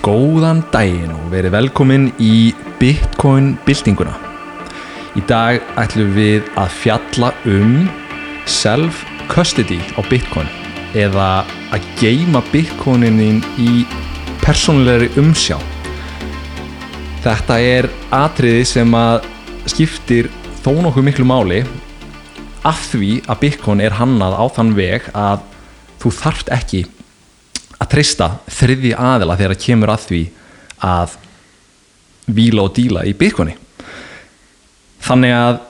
Góðan daginn og verið velkomin í Bitcoin byltinguna. Í dag ætlum við að fjalla um self-custody á Bitcoin eða að geima Bitcoinin í persónulegri umsjá. Þetta er atriði sem að skiptir þó nokkuð miklu máli af því að Bitcoin er hannað á þann veg að þú þarft ekki að treysta þriði aðila þegar það kemur að því að víla og díla í Bitcoini þannig að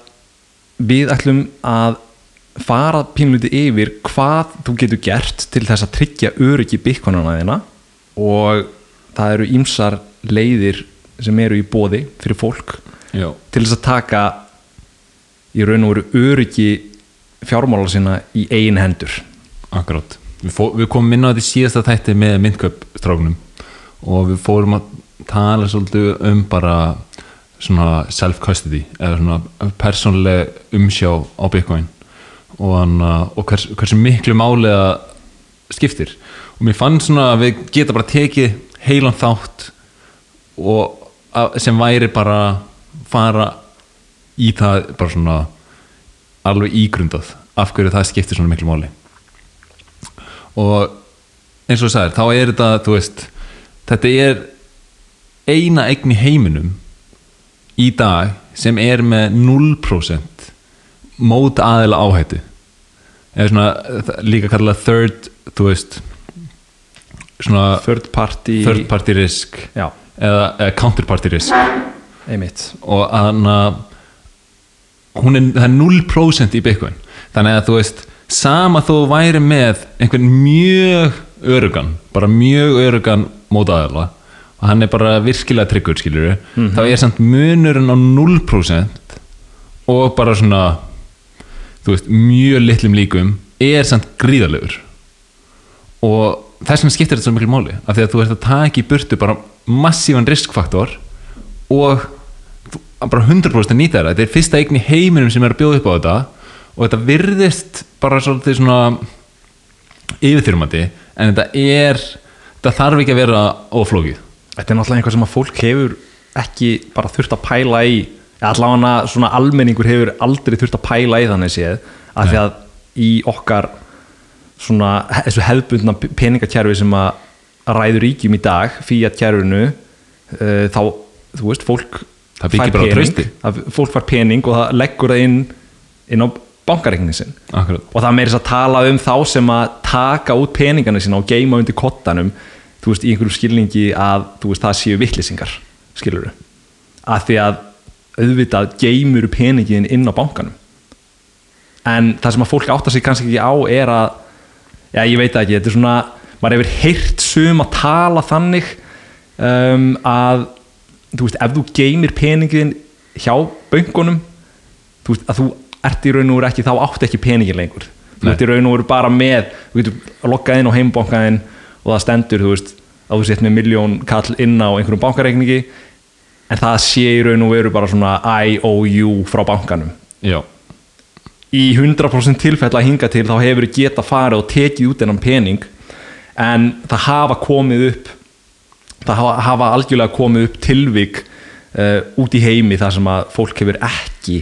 við ætlum að fara pínluti yfir hvað þú getur gert til þess að tryggja öryggi Bitcoinana þína og það eru ímsar leiðir sem eru í bóði fyrir fólk Já, til þess að taka í raun og veru öryggi fjármála sinna í eigin hendur. Akkurát Við, fó, við komum inn á þetta í síðasta þætti með myndköpstráknum og við fórum að tala svolítið um bara svona self-custody eða svona persónleg umsjá á Bitcoin og, og hvers, hversu miklu máli það skiptir. Og mér fann svona að við geta bara tekið heilan þátt og að, sem væri bara fara í það bara svona alveg ígrundað af hverju það skiptir svona miklu máli og eins og þú sagðir, þá er þetta þú veist, þetta er eina eign í heiminum í dag sem er með 0% mót aðila áhættu. Eða svona það- líka kallað third, þú veist svona third party, third party risk eða, eða counterparty risk. Einmitt. Og hann að er, það er 0% í Bitcoin. Þannig að þú veist sama þó væri með einhvern mjög örugan bara mjög örugan mótaðala og hann er bara virkilega tryggur skilur þá er samt munurinn á 0% og bara svona þú veist, mjög litlum líkum er samt gríðalegur og þess vegna skiptir þetta svo miklu máli af því að þú ert að taka í burtu bara massívan riskfaktor og bara 100% að nýta þetta þetta er fyrsta eign í heiminum sem er að bjóða upp á þetta og þetta virðist bara svolítið svona yfirþyrmandi en þetta er þetta þarf ekki að vera oflókið Þetta er náttúrulega eitthvað sem að fólk hefur ekki bara þurft að pæla í. Allavega svona almenningur hefur aldrei þurft að pæla í þannig séð af því að í okkar svona þessu hefðbundna peningakerfi sem að ræður ríkjum í dag fíat kerfinu uh, þá, þú veist, fólk Það byggir bara á það, fólk far pening og það leggur það inn inn á bankareiknin sinn. Akkurat. og það meiri að tala um þá sem að taka út peningana sína og geima undir kottanum þú veist, í einhverju skilningi að veist, það séu vittlisingar skilur að því að auðvitað geimur peningin inn á bankanum. En það sem að fólk áttar sig kannski ekki á er að já, ég veit ekki, þetta er svona maður hefur heyrt sum að tala þannig um, að þú veist, ef þú geimir peningin hjá böngunum þú veist, að þú ert í raun og veru ekki þá átt ekki peningin lengur. Þú Nei. ert í raun og veru bara með þú getur loggað inn á heimbankaðin og það stendur, þú veist, að þú sett með miljón kall inn á einhverjum bankareikningi en það sé í raun og veru bara svona IOU frá bankanum. Já, í 100% tilfell að hinga til þá hefur geta farið og tekið út þennan pening en það hafa komið upp það hafa, hafa algjörlega komið upp tilvik uh, út í heimi þar sem að fólk hefur ekki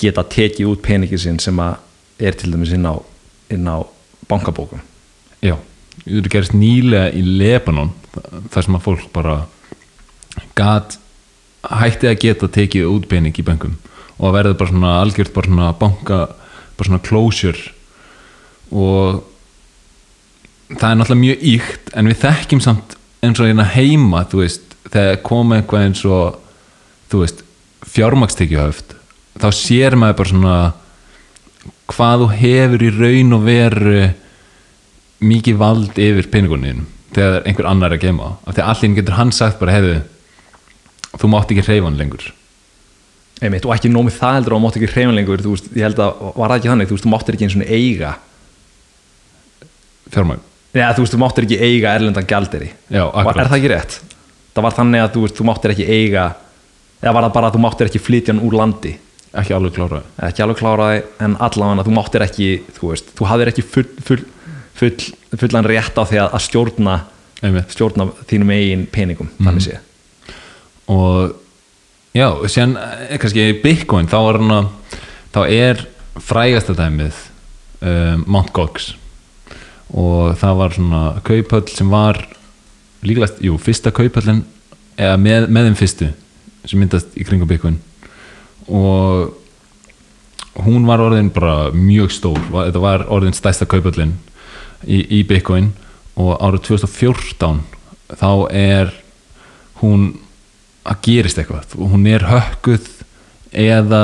geta tekið út peningin sinn sem að er til dæmis inn á, inn á bankabókum. Já Þetta gerist nýlega í Lebanon þar sem að fólk bara gat hætti að geta tekið út pening í bönkum og að verða bara svona algjört bara svona banka bara svona closure. Og það er náttúrulega mjög íkt en við þekkjum samt eins og hérna heima þú veist, þegar koma eitthvað eins og þú veist, fjármakstekjuhöft þá sér maður bara svona hvað þú hefur í raun og veru mikið vald yfir peningunum þegar einhver annar er að gema af því að allir getur hann sagt bara hefðu þú mátt ekki hreyfa hann lengur. Einmitt, og ekki nómið það heldur og mátt ekki hreyfin lengur þú veist, ég held að var það ekki þannig þú veist, þú máttir ekki eins og eiga fjármagn. Eða, þú veist, þú máttir ekki eiga erlendan gjalderi Já, akkurat. er það ekki rétt? það var þannig að þú, veist, þú máttir ekki eiga eða var það bara að þú máttir ekki flytja hann úr landi ekki alveg klára ekki alveg kláraði en allavega þú máttir ekki þú veist, þú hafðir ekki full, full, full, fullan rétt á því að, stjórna einmitt stjórna þínum eigin peningum Mhm. þannig séð og já, síðan eh, kannski í Bitcoin þá er, hana, þá er frægasta dæmið um, Mt. Gox og það var svona kauphöll sem var líklegast, jú, fyrsta kauphöllin eða með, með þeim fyrstu sem myndast í kringum Bitcoin og hún var orðin bara mjög stór. Þetta var orðin stærsta kauphöllin í, í Bitcoin. Og árið 2014 þá er hún að gerist eitthvað. Hún er hökkuð eða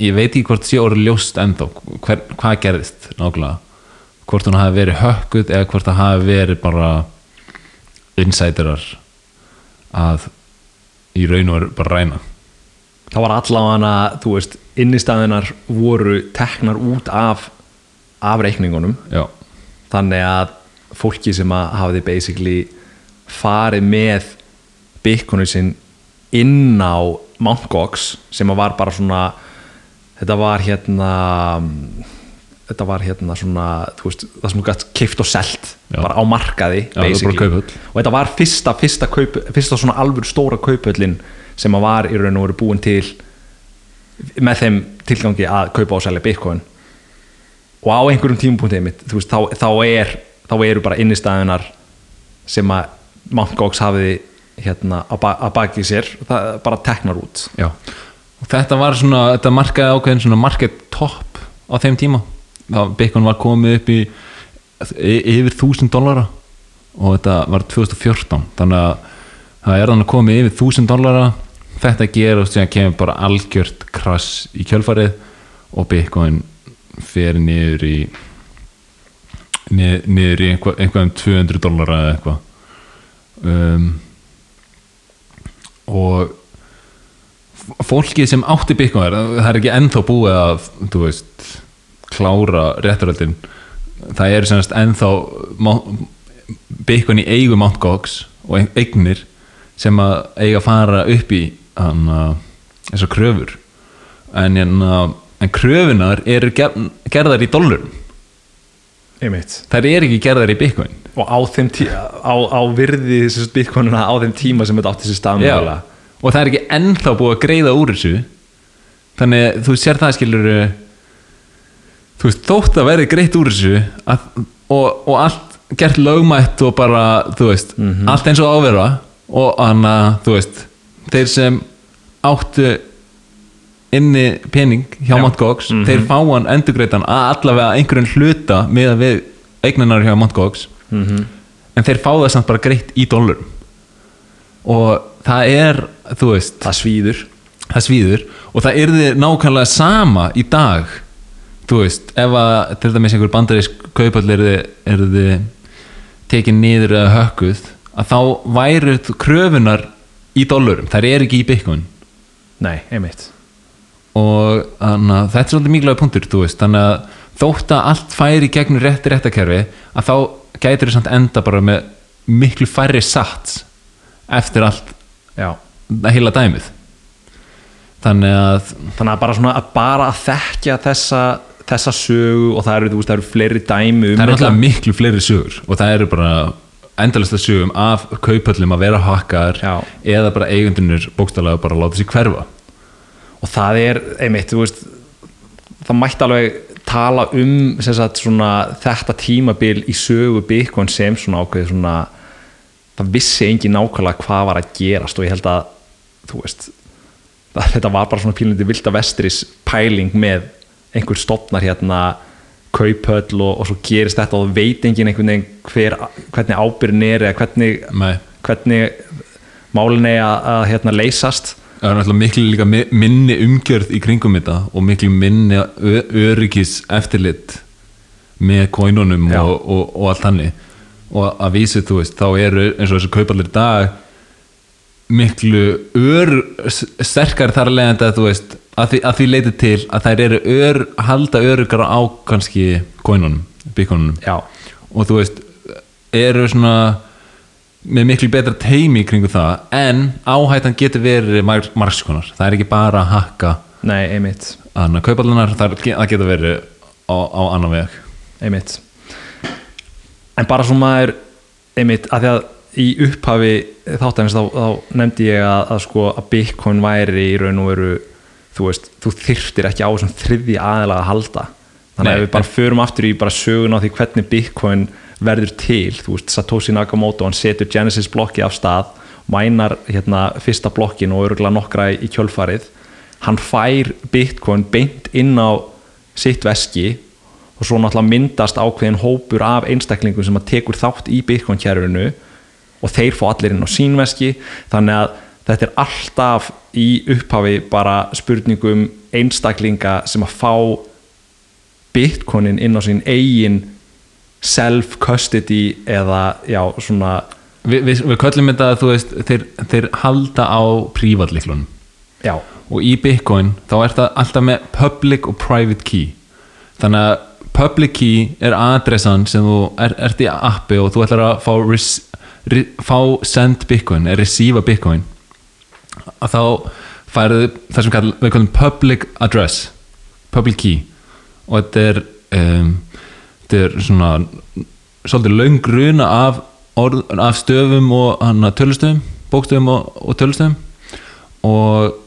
ég veit ekki hvort sé orðið ljóst ennþá hver, hvað gerðist nákvæmlega. Hvort hún hafi verið hökkuð eða hvort það hafi verið bara insiderar að í raun og veru bara ræna það var allavega þú veist innistæðunar voru teknar út af af reikningunum já, þannig að fólki sem að hafði basically farið með Bitcoinu sinn inn á Mt. Gox sem að var bara svona þetta var hérna þetta var hérna svona veist, það sem þú gætt kift og selt Já. bara á markaði Já, og þetta var fyrsta, fyrsta, kaup, fyrsta svona alvöru stóra kauphöllin sem að var í raun og veru búin til með þeim tilgangi að kaupa og selja Bitcoin. Og á einhverjum tímapunktið mitt veist, þá, þá, er, þá eru bara innistæðunar sem að Mt. Gox hafiði hérna að, ba að baki sér það bara teknar út. Já. Og þetta var svona, þetta markaði ákveðin svona market top á þeim tíma þá Bitcoin var komið upp í yfir 1000 dollara og þetta var 2014 þannig að það er þannig komið yfir 1000 dollara. Þetta gerur og síðan kemur bara algjört krass í kjölfarið og Bitcoin fer niður í niður, í eitthvað, eitthvað um 200 dollara eða eitthvað. Um, og f- fólkið sem átti Bitcoin það er ekki ennþá búið að þú veist, klára réttaröldin það er semast ennþá Bitcoin í eigu Mt. Gox og ein- eignir sem að eiga að fara upp í hana, þessar kröfur. En, en, en kröfunar eru ger, gerðar í dollurum þær eru ekki gerðar í Bitcoin. Og á þeim tí á, á virði Bitcoinuna á þeim tíma sem þetta átti sér mögulega. og það er ekki ennþá búið að greiða úr þessu. Þannig þú sér það skilur þú veist þótt að verði greitt úr þessu að, og, og allt gert lögmætt og bara þú veist, allt eins og áverða og anna, þú veist þeir sem áttu inni pening hjá Já. Mt. Gox þeir fá hann endurgreitan að allavega einhverjum hluta með að við eignanar hjá Mt. Gox Mhm. en þeir fá það samt bara greitt í dollurum og það er þú veist, það svíður það svíður og það yrði nákvæmlega sama í dag þú veist, ef að til dæmis einhver bandarísk kaupall yrði, yrði tekin niður eða hökkuð að þá væru kröfunar í dollurum, þær eru ekki í bitcoin. Nei, einmitt. Og þannig að þetta er svolítið mikilvæg punktur þú veist, þannig að þótt að allt færi gegnum rétti réttakerfi að þá gætir þau samt enda bara með miklu færri sats eftir allt já. heila dæmið. Þannig að þannig að bara svona að bara að þekkja þessa, þessa sögu og það eru, þú veist, það eru fleiri dæmi um það er þetta. náttúrulega miklu fleiri sögur og það eru bara endalista sögum af kaupöllum að vera hakkar Já. eða bara eigundunir bókstælega bara láta sér hverfa og það er, einmitt, þú veist það mætti alveg tala um sagt, svona, þetta tímabil í sögu Bitcoin sem svona ákveð svona, það vissi engin nákvæmlega hvað var að gerast og ég held að þú veist þetta var bara svona pílundi vilda vestris pæling með einhver stofnar hérna kauphöll og, og svo gerist þetta og veit engin einhvern veginn hver, hvernig ábyrðin er eða hvernig, hvernig málin er að, að hérna, leysast. Það er náttúrulega miklu líka mi- minni umgjörð í kringum þetta og miklu minni öryggis eftirlit með kóinunum og, og, og allt hannig og að vísu þú veist þá eru eins og þessu kaupallir dag miklu ör, sterkar þar að leiðandi að þú veist að því, að því leiti til að þær eru ör, halda öryggar á kannski kóinunum, já, og þú veist eru svona með miklu betra teimi kringu það en áhættan getur verið mar- margskonar, það er ekki bara að hakka nei, einmitt. þannig að kaupallunar, það er- getur verið á, á annan veg. Einmitt. En bara svo maður einmitt að því að í upphafi þáttæmis þá, þá nefndi ég að, að sko að Bitcoin væri í raun og veru þú veist, þú þyrftir ekki á þessum þriði aðelega að halda. Þannig Nei, að við bara förum aftur í bara sögun á því hvernig Bitcoin verður til þú veist, Satoshi Nakamoto, hann setur Genesis blokki af stað, mænar hérna fyrsta blokkin og örgulega nokkra í kjölfarið, hann fær Bitcoin beint inn á sitt veski og svo náttúrulega myndast ákveðin hópur af einstaklingum sem að tekur þátt í Bitcoin kjærunu og þeir fá allir inn á sínveski þannig að þetta er alltaf í upphafi bara spurningum einstaklinga sem að fá bitcoinin inn á sín eigin self-custody eða já, svona Vi, við, við köllum þetta að þú veist þeir, þeir halda á prívatliklunum já, og í Bitcoin þá er það alltaf með public og private key. Þannig að public key er adressan sem þú er, ert í appi og þú ætlar að fá, res, re, fá send Bitcoin, eða receive Bitcoin að þá færðu það sem kall, við kallum public address public key. Og þetta er um, þetta er svona svolítið löng runa af, orð, af stöfum og tölustöfum bókstöfum og, og tölustöfum. Og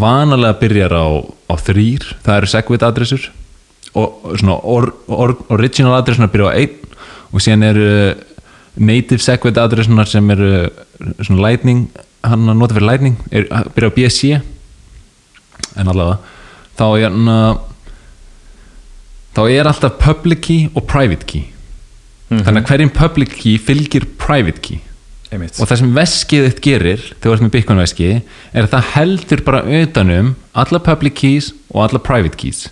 vanalega byrjar á, á þrýr það eru segwit adressur og svona or, or, original adressunar byrja á einn. Og síðan eru native segwit adressunar sem eru svona lightning hann að nota fyrir lightning er, byrja á BSC en allavega þá er hann þá er alltaf public key og private key. Þannig að hverjum public key fylgir private key. Einmitt. Og það sem veskið þitt gerir þegar þú ert með Bitcoin veski er að það heldur bara utanum alla public keys og alla private keys.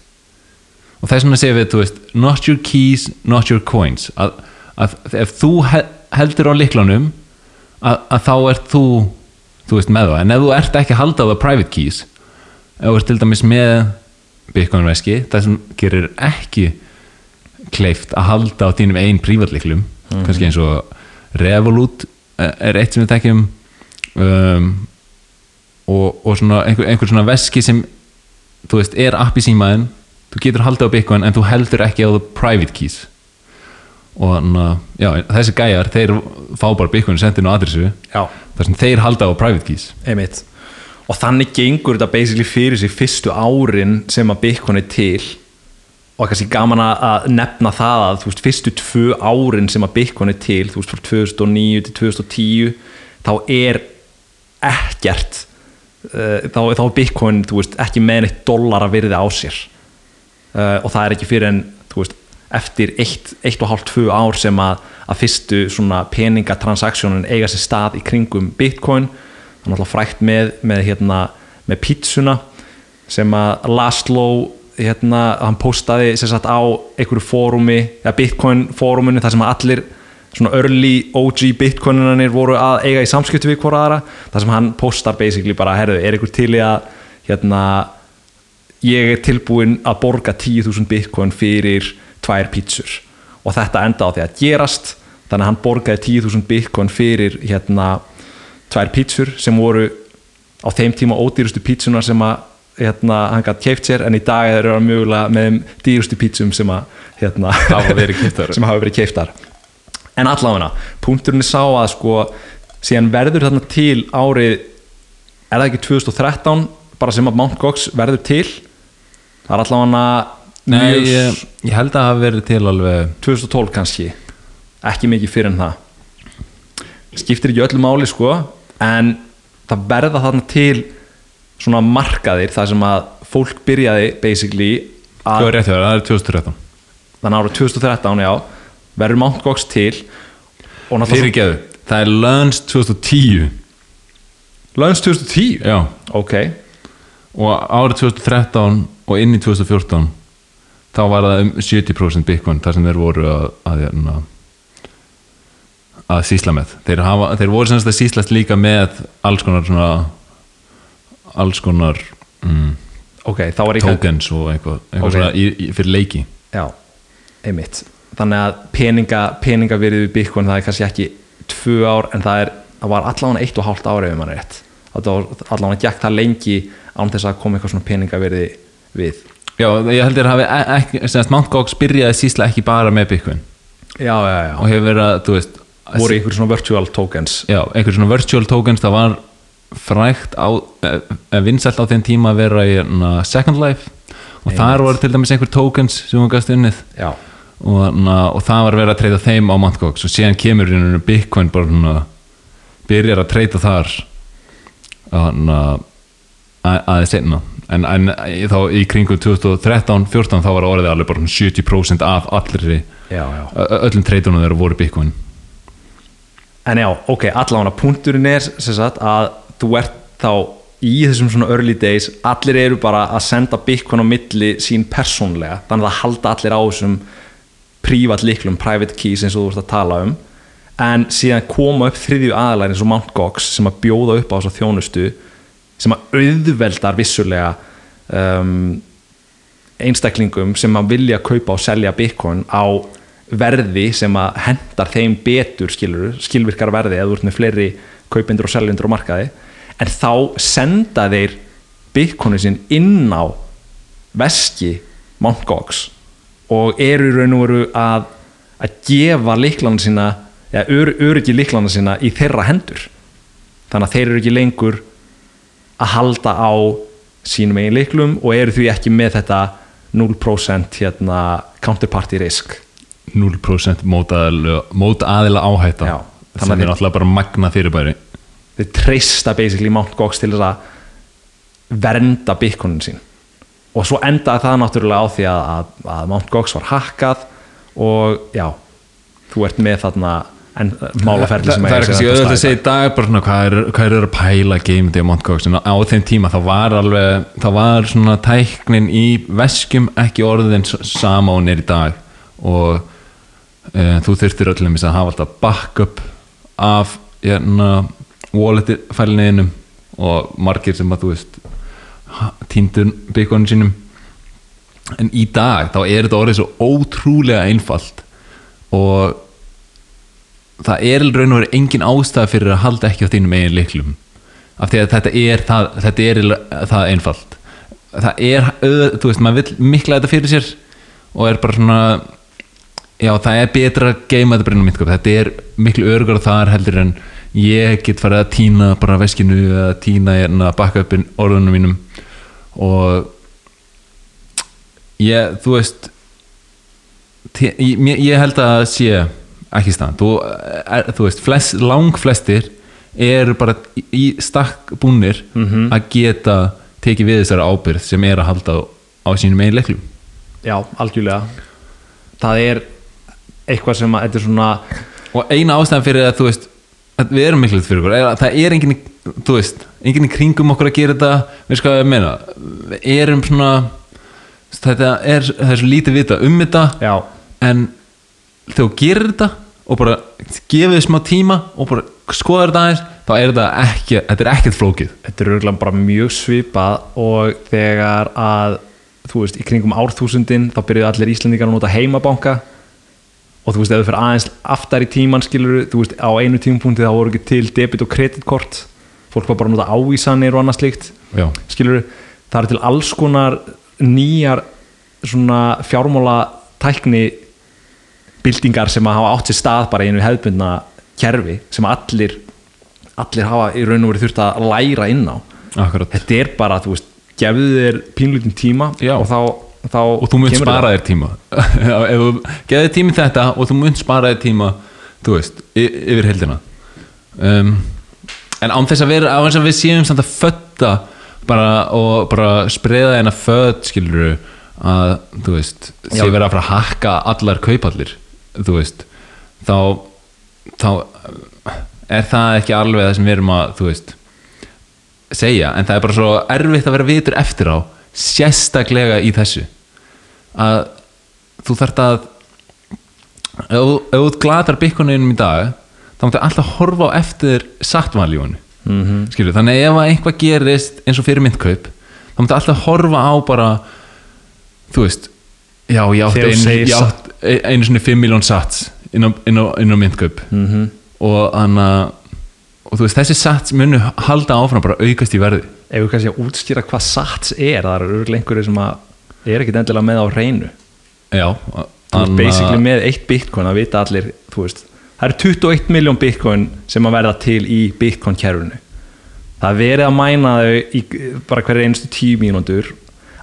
Og það er svona að segja við þú veist, not your keys, not your coins. Að, að ef þú he- heldur á liklunum að, að þá ert þú þú veist með það, en ef þú ert ekki að halda á það private keys ef þú ert til dæmis með Bitcoin veski það sem gerir ekki kleift að halda á þínum einn prívatliklum kannski eins og Revolut eh, er eitt sem við tekjum um, og, og svona einhver, einhver svona veski sem þú veist, er app í símaðin þú getur haldið á Bitcoin en þú heldur ekki á the private keys. Og þannig að, þessi gæjar þeir fá bara Bitcoin sendin á adressu. Já, þar sem þeir halda á private keys. Einmitt. Og þannig gengur þetta basically fyrir sig fyrstu árin sem að Bitcoin er til. Og kannski gaman að- að nefna það að veist, fyrstu tvö árin sem að Bitcoin er til, þú veist, frá 2009 til 2010 þá er ekkert uh, þá, er Bitcoin, veist, ekki með neitt dollara virði á sér. Uh, og það er ekki fyrir en, eftir eitt, eitt og hálft tvö ár sem að, að fyrstu peningatransaksjónin eiga sér stað í kringum Bitcoin. Það er náttúrulega frækt með, með hérna, með pítsuna sem að Laszlo hérna, hann postaði sagt á einhverju fórumi, ja, Bitcoin fóruminu þar sem allir early OG Bitcoinunanir voru að eiga í samskiptu við hvora aðra. Þar sem hann postar basically bara, herðu, er einhver til í að hérna, ég er tilbúin að borga 10.000 Bitcoin fyrir tvær pítsur og þetta enda á því að gerast þannig að hann borgaði 10.000 Bitcoin fyrir hérna tvær pítsur sem voru á þeim tíma ódýrustu pítsunar sem að hérna, hann gætt keift sér en í dag eru hann mjögulega með þeim dýrustu pítsum sem að hérna, Hafa verið keyptar. sem hafa verið keiftar en allavega, punkturinn er sá að sko, síðan verður þarna til árið er það ekki 2013 bara sem að Mt. Gox verður til það er allavega Nei, mjög ég, ég held að það hafi verið til alveg 2012 kannski. Ekki mikið fyrir en það. Skiptir ekki öllu máli sko en það verða þarna til svona markaðir þar sem að fólk byrjaði basically að rétt hjá þér? Það er 2013 þannig ára 2013 já verður Mt. Gox til Fyrirgeðu, það er Lunch 2010 Lönns 2010 Já, ok, og árið 2013 og inn í 2014 þá var það um 70% Bitcoin þar sem þeir voru að að, að, að sísla með. Þeir, hafa, þeir voru semst að síslast líka með alls konar svona alls konar mm, ok, þá var ég tokens og eitthvað, eitthvað Ok. svona í, í, fyrir leiki. Já, einmitt. Þannig að peninga, peninga við Bitcoin það er kannski ekki tvö ár en það, er, það var allavega eitt og hálft ári ef mann er rétt. Allavega gekk það lengi án þess að koma eitthvað svona peninga við Já, ég heldur að hafi e- ekki, Mt. Gox byrjaði sísla ekki bara með Bitcoin. Já, já, já, og hefur verið að, þú veist, voru einhver svona virtual tokens. Já, einhver svona virtual tokens það var frægt á eh, vinsælt á þeim tíma að vera í na, Second Life. Og þar voru til dæmis einhver tokens sem hún gæst unnið. Já, og, na, og það var verið að treyta þeim á Mt. Gox og síðan kemur í rauninni Bitcoin bara svona byrjar að treyta þar na, að, aðeins seinna en, en þá í kringu 2013-14 þá var orðið alveg bara svona 70% af allri já, já. öllum treytunum þeirra voru Bitcoin. En já, ok, allavega punkturinn er sagt að þú ert þá í þessum svona early days allir eru bara að senda Bitcoin á milli sín persónlega, þannig að halda allir á þessum prívat liklum private keys eins og þú ert að tala um. En síðan koma upp þriðju aðalæri eins og Mt. Gox sem að bjóða upp á þjónustu sem að auðveldar vissulega um, einstaklingum sem að vilja kaupa og selja Bitcoin á verði sem að hendar þeim betur skilur, skilvirkar verði eða ert með fleiri kaupindur og seljendur á markaði en þá senda þeir Bitcoinu sinn inn á veski Mt. Gox og eru í raun og veru að að gefa líklana sína eða ör, öryggi líklana sína í þeirra hendur þannig að þeir eru ekki lengur að halda á sínum eigin líklum og eru því ekki með þetta 0% hérna counterparty risk 0% mótaðila, áhætta Já, sem er náttúrulega bara magna fyrirbæri þeir treysta basically Mt. Gox til þess að vernda bitcoinin sín og svo endaði það náttúrulega á því að, að, Mt. Gox var hackað og já, þú ert með þarna en, málaferli Þa, sem það er eiga sér kannski auðvitað að segja í dag bara svona hvað er, hvað er að pæla game day Mt. Gox en á þeim tíma það var alveg það var svona tæknin í veskjum ekki orðin sama og er í dag. Og e, þú þurftir öllum að hafa alltaf backup af hérna, wallet fælniðinum og margir sem að þú veist týndur byggunum sínum. En í dag þá er þetta orðið svo ótrúlega einfalt og það er raun og verið engin ástæða fyrir að halda ekki á þínum eigin liklum af því að þetta er það, þetta er það einfalt. Það er, þú veist, maður vill mikla þetta fyrir sér og er bara svona já, það er betra að geima þetta á myndköp þetta er miklu örugar þar heldur en ég get farið að týna bara veskinu eða týna hérna bakka upp orðunum mínum. Og ég, þú veist ég, ég held að það sé ekki stand. Þú, er, þú veist, flest, lang flestir eru bara í, stakk búnir að geta tekið við þessari ábyrgð sem er að halda á, sínum eigin leiklum já, algjörlega. Það er eitthvað sem að þetta er svona og eina ástæðan fyrir að þú veist að við erum miklu fyrir okkur að það er enginn þú veist, enginn í kringum okkur að gera þetta. Við sko að ég meina? Við erum svona þetta er, það er svo lítið vita um þetta. Já, en þegar þú gerir þetta og bara gefið smá tíma og bara skoðar þetta aðeins þá er þetta ekki, þetta er ekkert flókið. Þetta er örgulega bara mjög svipað og þegar að þú veist, í kringum árþúsundin þá byrjuðu allir Íslendingar að nota heimabanka og þú veist, ef þú fyrir aðeins aftar í tíman skilur, þú veist, á einu tímapunkti þá voru ekki til debit og kreditkort. Fólk var bara að nota ávísanir og annað slíkt já, skilur, það eru til alls konar nýjar svona fjármála tækni byltingar sem að hafa átt sér stað bara í einu hefðbundna kerfi sem allir allir hafa í raun og verið þurft að læra inn á. Akkurat. Þetta er bara, þú veist, gefðu þér pínlutin tíma Já. og þá, þá og þú munt spara þér tíma. Ef þú geði tími þetta og þú munt spara þér tíma þú veist, yfir heldina um, en án þess að vera á þess að við séum samt að fötta bara og bara spreða eina fött skilur að þú veist, Já. vera að fara að hakka allar kaupallir þú veist, þá þá er það ekki alveg það sem við erum að veist segja, en það er bara svo erfitt að vera vitur eftir á sérstaklega í þessu að þú þarft að ef þú- glatar bygguninum í dag þá máttu alltaf horfa á eftir sattvaljónu mm -hmm. skilur, þannig ef að eitthvað gerist eins og fyrir myndkaup þá máttu alltaf horfa á bara þú veist já, ég átti einu, einu svona 5 miljón sats inn á, inn á, inn á myndkaup. Mm -hmm. og þannig og þú veist, þessi sats munu halda áfram bara aukast í verði. Ef við kannski að útskýra hvað sats er það eru örgulega einhverju sem að er ekkit endilega með á reynu já, þú veist basically með eitt bitcoin að vita allir þú veist, það eru 21 miljón bitcoin sem að verða til í bitcoin kerfinu. Það er verið að mæna þau í bara hverju einstu tíu mínútur.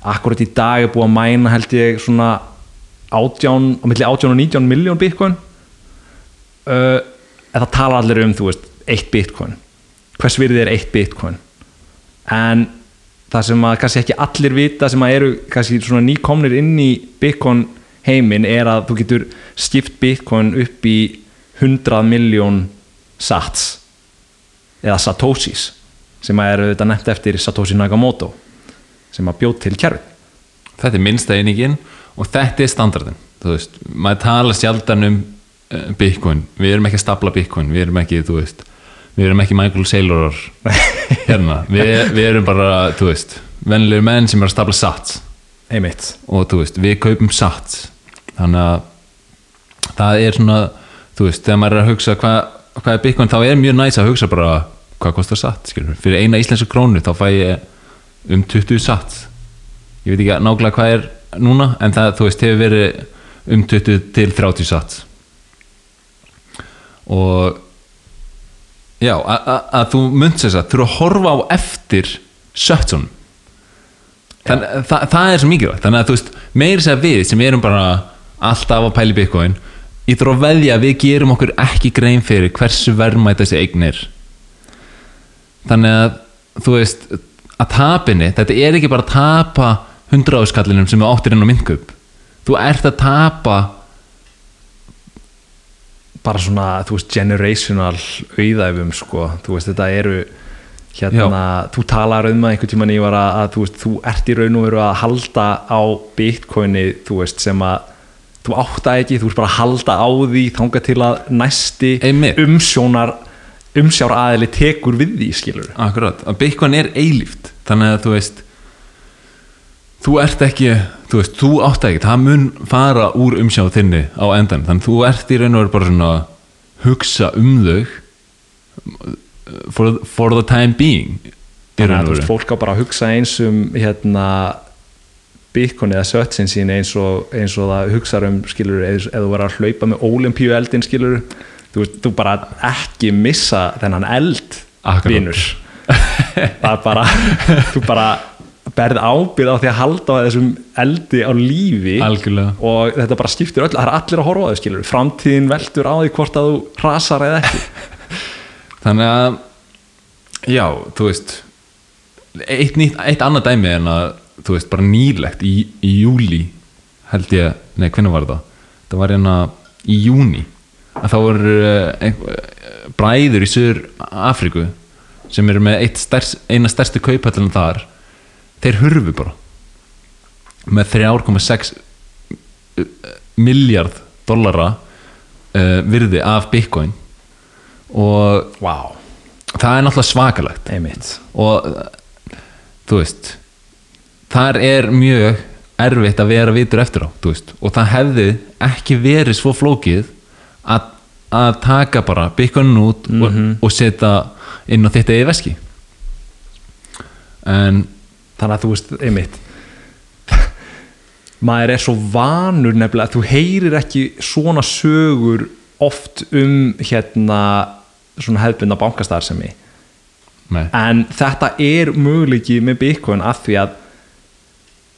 Akkurat í dag er búið að mæna held ég svona átján, á milli átján og nítján miljón bitcoin. Uh, en það tala allir um þú veist, eitt bitcoin. Hvers virði er eitt bitcoin? En það sem að kannski ekki allir vita sem að eru kannski svona nýkomnir inn í bitcoin heiminn er að þú getur skipt bitcoin upp í 100 miljón sats eða satoshis sem að eru þetta nefnt eftir Satoshi Nakamoto sem að bjóð til kerfi þetta er minnsta einingin og þetta er standardin þú veist, maður tala sjaldan um uh, bitcoin, við erum ekki að stapla bitcoin. Við erum ekki, þú veist við erum ekki Michael Saylorar hérna, við, við erum bara, þú veist vennilegir menn sem er að stapla sats. Einmitt. Og þú veist, við kaupum sats. Þannig að það er svona, þú veist, þegar maður er að hugsa hvað hva er bitcoin, þá er mjög næs að hugsa bara hvað kostar sats, skilur fyrir eina íslensku krónu þá fæ ég um 20 sats. Ég veit ekki nákvæmlega hvað er núna en það, þú veist, hefur verið um 20 til 30 sats. Og já, að þú munt þess að þú að horfa á eftir sötsunum Þann, það, það er svo mikilvægt. Þannig að þú veist, meiri segja við sem erum bara alltaf að pæli bitcoin ég þarf að veðja að við gerum okkur ekki grein fyrir hversu verðmætt þessi eign er. Þannig að þú veist, að tapinni þetta er ekki bara að tapa 100 áskallinum sem við áttir inn á myndkup þú ert að tapa bara svona, þú veist, generational auðæfum, sko, þú veist, þetta eru hérna, þú talar um að einhvern tímann ég var að, að þú veist, þú ert í raun og veru að halda á bitcoini, þú veist, sem að þú átt að ekki, þú veist bara að halda á því þanga til að næsti Einmitt. umsjónar umsjár aðili tekur við því, skilur Akkurat, að Bitcoin er eilíft. Þannig að þú veist þú ert ekki, þú veist, þú átt ekki það mun fara úr umsjáð þinni á endan, þannig þú ert í raun og veru bara svona að hugsa um þau for, for the time being þannig að fólk á bara að hugsa eins um hérna bitcoin eða sötsin sín eins og, eins og það hugsa um skilur eða þú verður að hlaupa með olimpíu eldin skilur þú, þú bara ekki missa þennan eld Akkurat. vinur. Það er bara þú bara berð ábyrð á því að halda á þessum eldi á lífi. Algjörlega. Og þetta bara skiptir öll, það er allir að horfa á þau framtíðin veldur á því hvort að þú rasar eða ekki. Þannig að já, þú veist eitt, nýtt, eitt annað dæmi en að þú veist, bara nýlegt í, í júli held ég, nei, hvernig var það? Það var hérna í júni að þá voru uh, einhver, bræður í Suður Afríku sem eru með stærst, eina stærsti kauphællina þar þeir hurfu bara. Með 3,6 miljard dollara uh, virði af bitcoin. Og wow, það er náttúrulega svakalegt. Einmitt. Og uh, þú veist þar er mjög erfitt að vera vitur eftir á veist, og það hefði ekki verið svo flókið að, að taka bara byggunum út og, og setja inn á þetta í veski. En þannig að þú veist, einmitt. Maður er svo vanur nefnilega, þú heyrir ekki svona sögur oft um hérna svona hefðbunda bankastarðsemi nei, en þetta er möguleiki með Bitcoin af því að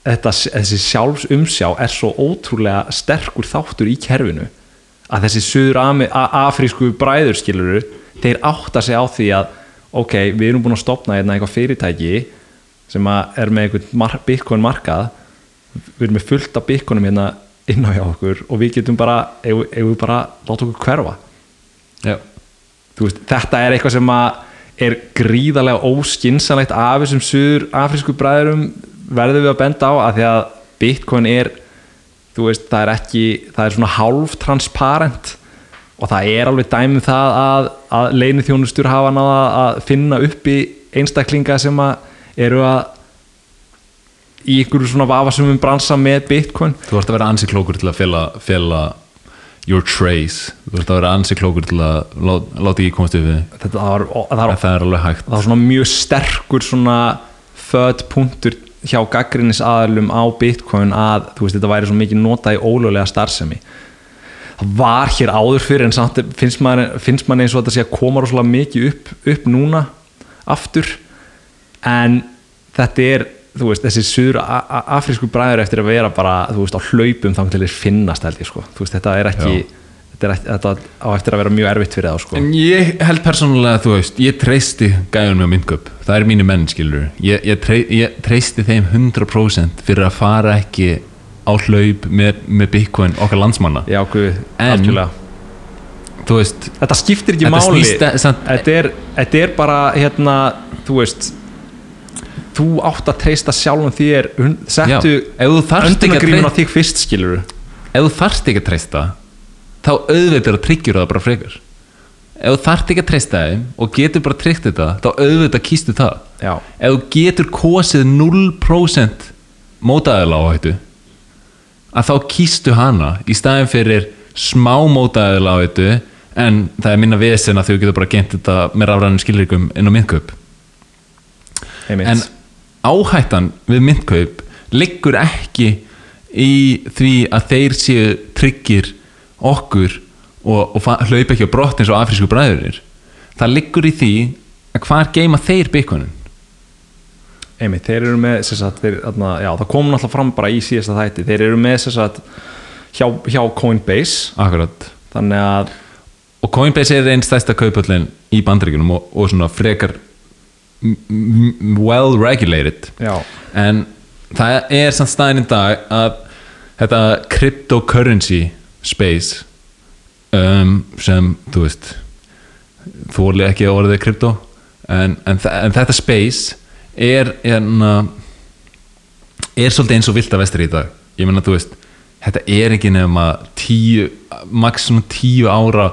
þetta, þessi sjálfsumsjá er svo ótrúlega sterkur þáttur í kerfinu að þessi söður afrísku bræður skiluru, þeir átta sig á því að ok, við erum búin að stopna hérna eitthvað fyrirtæki sem er með einhvern Bitcoin markað. Við erum með fullt af Bitcoinum hérna inn á hjá okkur og við getum bara ef, ef við bara láta okkur hverfa. Veist, þetta er eitthvað sem er gríðarlega óskinsanlegt af þessum suður afrísku bræðurum verðum við að benda á að því að Bitcoin er veist, það er ekki, það er svona hálf transparent og það er alveg dæmið það að, að leini þjónustur hafa náða að finna uppi einstaklinga sem að eru að í ykkur svona vafasumum bransa með Bitcoin? Þú ert að vera ansi klókur til að fela, fela your trace. Þú ert að vera ansi klókur til að lá- láta ekki komast upp við þig. þetta var, það var það er alveg hægt. það var svona mjög sterkur svona född punktur hjá gaggrinnis aðalum á Bitcoin að þú veist þetta væri svo mikið notað í ólöglega starfsemi. Það var hér áður fyrir en samt finnst mann, finnst mann eins og þetta sé að koma rosalega mikið upp, upp núna aftur en þetta er veist, þessi suður afrísku bræður eftir að vera bara, veist, á hlaupum þá til þeir finnast held ég, sko. Veist, þetta er ekki Já. þetta, er, á eftir að vera mjög erfitt fyrir þá, sko. En ég held persónulega, þú veist, ég treysti gæjunum með myndköp, það er mínu menn, skilur ég, ég, trey, ég treysti þeim 100% fyrir að fara ekki á hlaup með, með Bitcoin okkar landsmanna. Já, guð, veist, Þetta skiptir ekki Þetta máli. snýst e- samt- þetta, er, þetta er bara hérna, þú veist þú átt að treysta sjálfum þér settu öndunagrímun á þig fyrst skilur ef þú þarft ekki að treysta þá auðvitað að tryggjur það bara frekar. Ef þú þarft ekki að treysta þeim og getur bara tryggt þetta þá auðvitað kýstu það. Já, ef þú getur kosið 0% mótaðila áhættu að þá kýstu hana í staðin fyrir smá mótaðila áhættu en það er minna vesen að þú getur bara gent þetta með rafrænum skilrikum inn á einmitt. En áhættan við myndkaup liggur ekki í því að þeir séu tryggir okkur og, og hlaupa ekki á brott eins og afrísku bræðurir það liggur í því að hvar geima þeir byggunin einmitt, þeir eru með sagt, þeir, þarna, já, það kom náttúrulega fram bara í síðasta þætti. Þeir eru með sagt, hjá, hjá Coinbase. Akkurat. Þannig að og Coinbase er einn stærsta kaupöllin í bandaríkunum og, og svona frekar well regulated. Já, en það er samt staðin í dag að þetta cryptocurrency space um, sem þú veist þóli ekki orðið krypto en, en, en þetta space er enna, er svolítið eins og vilt að vestri í dag. Ég meina þú veist þetta er ekki nefn að tíu max svona tíu ára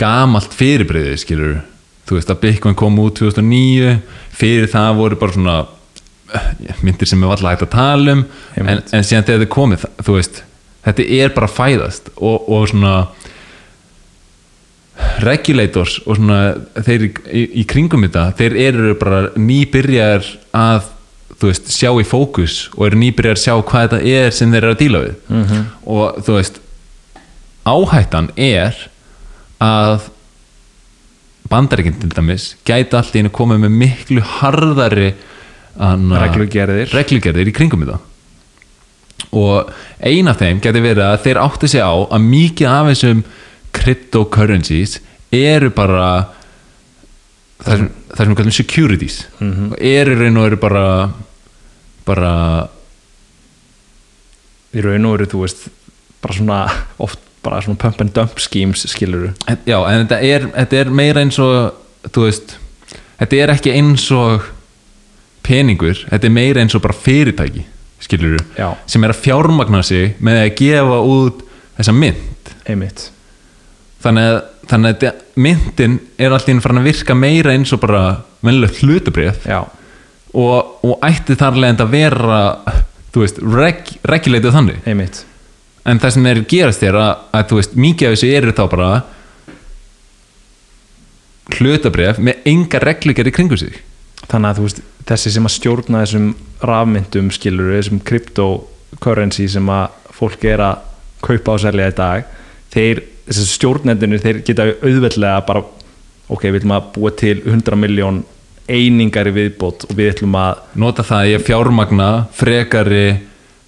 gamalt fyrirbreyði skilur þú veist að Bitcoin kom út 2009 fyrir það voru bara svona eh, myndir sem er alltaf hægt að tala um en, en síðan þegar þið komið þú veist, þetta er bara fæðast og, og svona regulators og svona þeir í, í, kringum þetta þeir eru bara nýbyrjar að þú veist, sjá í fókus og eru nýbyrjar að sjá hvað þetta er sem þeir eru að díla við -hmm. og þú veist áhættan er að bandaríkinn til dæmis gæti allt í einu komið með miklu harðari anna, Reglugerðir. reglugerðir í kringum þetta. Og ein af þeim geti verið að þeir átti sig á að mikið af þessum cryptocurrencies eru bara það sem, það sem við kallum securities. Og eru raun og eru bara bara í raun og veru, þú veist bara svona, oft bara svona pump and dump schemes skilur já, en þetta er, þetta er meira eins og þú veist, þetta er ekki eins og peningur þetta er meira eins og bara fyrirtæki skilur Já. sem er að fjármagna sig með að gefa út þessa mynd einmitt. Þannig að, þannig að þetta- myndin er alltaf farin að virka meira eins og bara venilegt hlutabrif já, og, og ætti þar leðend að vera þú veist, reg, regulatið þannig. Einmitt en það sem þeir gerast er að, að þú veist, mikið af þessu eru þá bara hlutabrif með enga reglugjör í kringu sig. Þannig að þú veist, þessi sem að stjórna þessum rafmyndum skilur þessum cryptocurrency sem að fólk er að kaupa og selja í dag þeir, þessi stjórnendunir þeir geta auðveldlega bara ok, við ætlum að búa til 100 miljón einingar í viðbót og við ætlum að nota það í að fjármagna frekari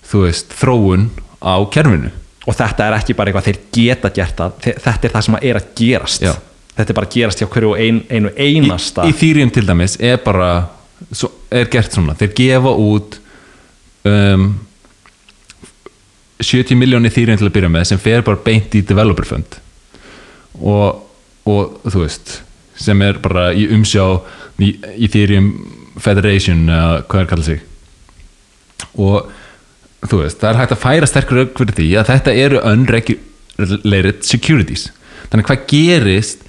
þú veist, þróun á kerfinu. Og þetta er ekki bara eitthvað þeir geta gert það þe- þetta er það sem er að gerast. Já. þetta er bara að gerast hjá hverju ein, einu einasta. Í, í Ethereum til dæmis er bara svo, er gert svona, þeir gefa út um, 70 miljónir Ethereum til að byrja með sem fer bara beint í developer fund. Og, og þú veist sem er bara í umsjá í Ethereum Federation eða hvað er kallað sig. Og þú veist, það er hægt að færa sterkur rauk fyrir því að þetta eru unregulated securities. Þannig hvað gerist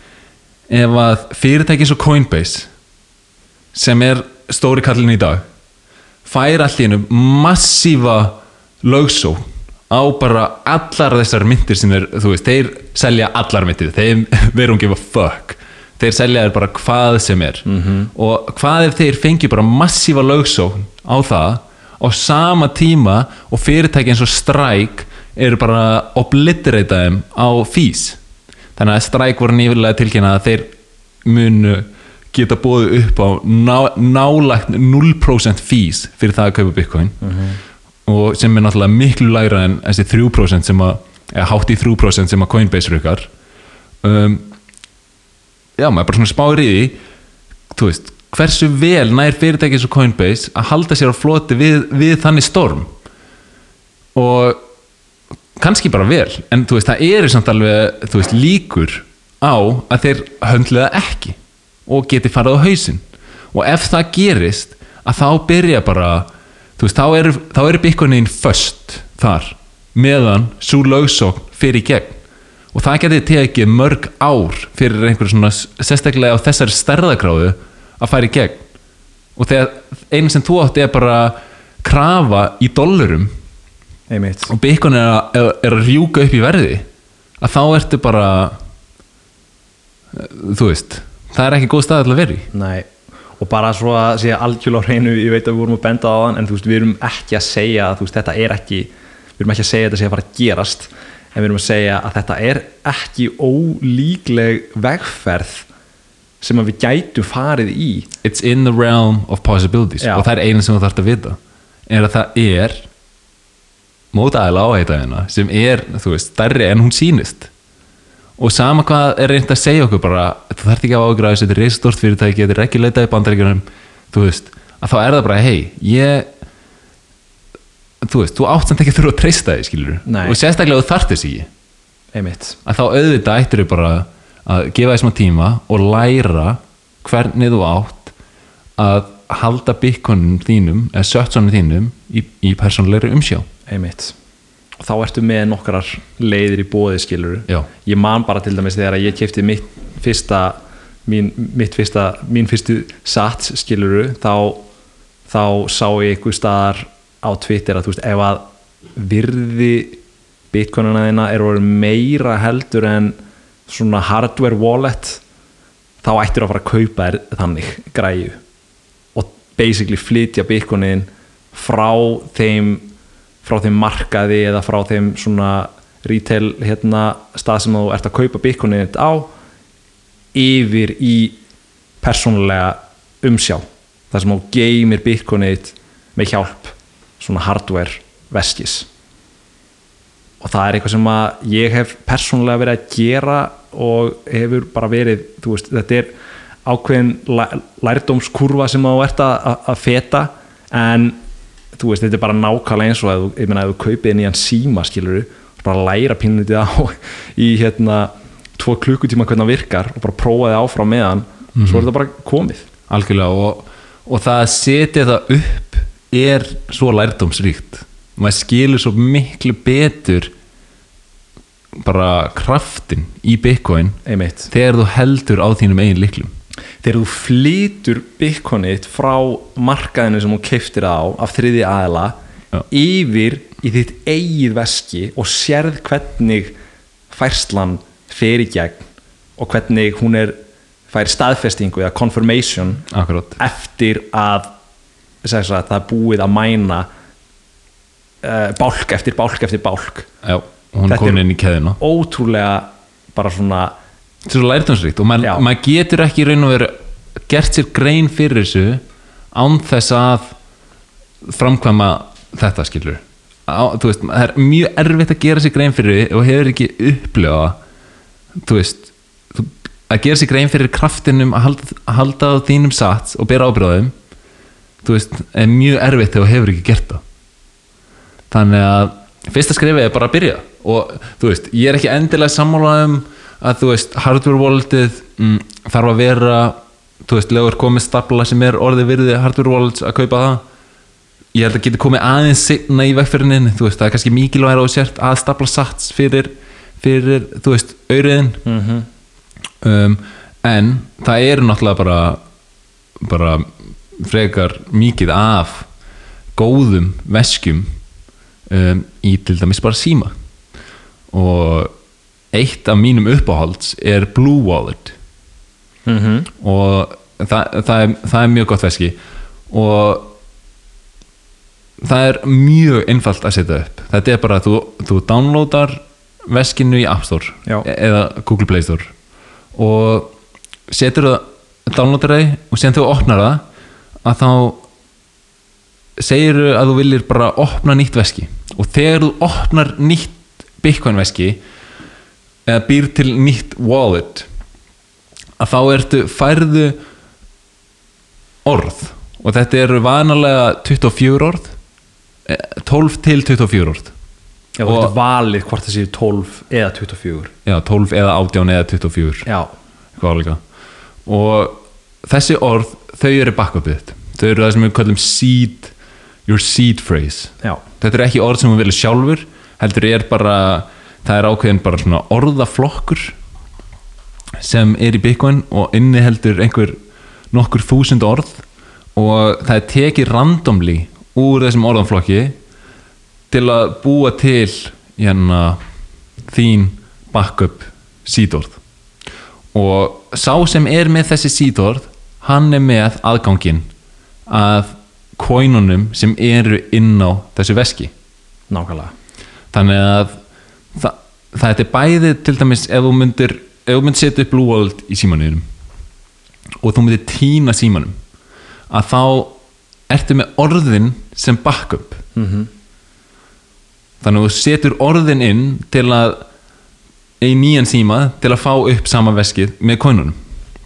ef að fyrirtæki eins og Coinbase sem er stóri kallin í dag fær allt í einu massífa lögsó á bara allar þessar myndir sem þeir, þú veist, þeir selja allar myndir, þeir verum gefa fuck. Þeir selja þér bara hvað sem er. -hmm. og hvað ef þeir fengi bara massífa lögsó á það á sama tíma og fyrirtæki eins og Strike eru bara að obliterata þeim á fees. Þannig að Strike voru nýfilega tilkynna að þeir munu geta bóðið upp á ná, nálægt 0% fees fyrir það að kaupa bitcoin. Og sem er náttúrulega miklu lægra en þessi 3% sem að eða hátt í 3% sem að Coinbase rukar. Um, já, maður bara svona spáir í þú veist, hversu vel nær fyrirtæki eins og Coinbase að halda sér á floti við, við þannig storm. Og kannski bara vel, en þú veist, það eru samt alveg, þú veist, líkur á að þeir höndliða ekki og geti farið á hausinn. Og ef það gerist að þá byrja bara þú veist, þá eru, þá eru bitcoinin föst þar, meðan svo lögsókn fyrir gegn. Og það geti tekið mörg ár fyrir einhver svona sérstaklega á þessari stærðagráðu að fara í gegn. Og þegar einu sem þú átti er bara krafa í dollurum einmitt. og bitcoin er að, er, að rjúka upp í verði að þá ertu bara þú veist það er ekki góð stað að vera í. Nei, og bara svo að segja algjörlega á hreinu, ég veit að við vorum að benda á þann en þú veist, við erum ekki að segja að veist, þetta er ekki, við erum ekki að segja að þetta sé að fara að gerast en við erum að segja að þetta er ekki ólíkleg vegferð sem við gætum farið í. It's in the realm of possibilities. Já. og það er eina sem þú þarfst að vita. Er að það er mótaðilega áheitaðina sem er, þú veist, stærri en hún sýnist. Og sama hvað er reynd að segja okkur bara, þú þarft ekki að ágræða þetta er reisstort fyrirtæki, þetta er ekki leitað í bandaríkjunum þú veist, að þá er það bara hei, ég þú veist, þú átt samt ekki að þurfa að treysta því skilur, Nei. og sérstaklega þú þarft þess ekki. Einmitt, að þá auðvitað ættir þau bara að gefa því smá tíma og læra hvernig þú átt að halda byggunum þínum eða sötsunum þínum í, í persónulegri umsjá. Einmitt. Og þá ertu með nokkrar leiðir í bóði skilur Já. ég man bara til dæmis þegar ég kefti mitt fyrsta mín, mitt fyrsta, mín fyrstu sats skiluru þá, þá sá ég einhver staðar á Twitter að þú veist ef að virði bitcoinuna þína er orðið meira heldur en svona hardware wallet þá ættir að fara að kaupa þér þannig græju og basically flytja bitcoinin frá þeim frá þeim markaði eða frá þeim svona retail hérna, stað sem þú ert að kaupa bitcoinin þitt á yfir í persónulega umsjá þar sem þú geymir bitcoinin með hjálp svona hardware veskis og það er eitthvað sem að ég hef persónulega verið að gera og hefur bara verið þú veist, þetta er ákveðin læ- lærdómskurfa sem þú ert að, að, að feta. En þú veist, þetta er bara nákvæmlega eins og að ég meina, ef þú kaupið nýjan síma skilur bara læra pínlítið á í hérna tvo klukkutíma hvernig það virkar og bara prófa þið áfram meðan svo er þetta bara komið. Algjörlega og, og það að setja það upp er svo lærdómsríkt. Maður skilur svo miklu betur bara kraftin í bitcoin einmitt. þegar þú heldur á þínum eigin liklum þegar þú flýtur bitcoinit frá markaðinu sem þú keiftir á af þriði aðila Já. yfir í þitt eigið veski og sérð hvernig færslan fer í gegn og hvernig hún er fær staðfestingu eða confirmation akkurát. eftir að, að það er búið að mæna uh, bálk eftir bálk eftir bálk. Já, hún er- inn í keðina ótrúlega bara svona þetta er svo lærdómsríkt og maður mað getur ekki raun og veru gert sér grein fyrir þessu án þess að framkvæma þetta skilur Á, veist, það er mjög erfitt að gera sér grein fyrir því og hefur ekki upplifa þú veist að gera sér grein fyrir kraftinum að halda, að halda á þínum sats og bera ábyrðaðum þú veist, er mjög erfitt þú hefur ekki gert það. Þannig að fyrsta skrifið er bara að byrja og þú veist, ég er ekki endilega sammála um að þú veist, hardware walletið mm, þarf að vera þú veist, legur komið stapla sem er orðið virði hardware wallets að kaupa það. Ég held að geti komið aðeins seinna í vegferðinin þú veist, það er kannski mikilvægur á sért að stapla sats fyrir, fyrir þú veist, auðriðin mm um, en það eru náttúrulega bara bara frekar mikið af góðum veskjum um, í til dæmis bara síma og eitt af mínum uppáhalds er Blue Wallet. -hmm. og það, það, er, það er mjög gott veski. Og það er mjög einfalt að setja upp. Þetta er bara að þú, þú downloadar veskinu í App Store Já. e- eða Google Play Store. Og setur það downloadar það og sen þú opnar það að þá segir að þú viljir bara opna nýtt veski. Og þegar þú opnar nýtt Bitcoin veski eða býr til nýtt wallet að þá ertu færðu orð. Og þetta eru vanalega 24 orð eh, 12 til 24 orð. Já, Og- getur valið hvort það séu 12 eða 24 já, 12 eða 18 eða 24 Já, og þessi orð, þau eru backupið þitt. Þau eru það sem við kallum seed your seed phrase. Já, þetta eru ekki orð sem við viljum sjálfur heldur er bara, það er ákveðin bara svona orðaflokkur sem er í Bitcoin og inni heldur einhver nokkur þúsund orð og það er tekið randomly úr þessum orðanflokki til að búa til hérna þín backup síðorð og sá sem er með þessi síðorð hann er með aðgangin að coinunum sem eru inn á þessu veski. Nákvæmlega þannig að það, það er bæði til dæmis ef þú myndir ef þú myndir setja upp Blue World í símanuðinum og þú myndir týna símanum að þá ertu með orðin sem backup. Mm þannig að þú setur orðin inn til að í nýjan síma til að fá upp sama veskið með konunum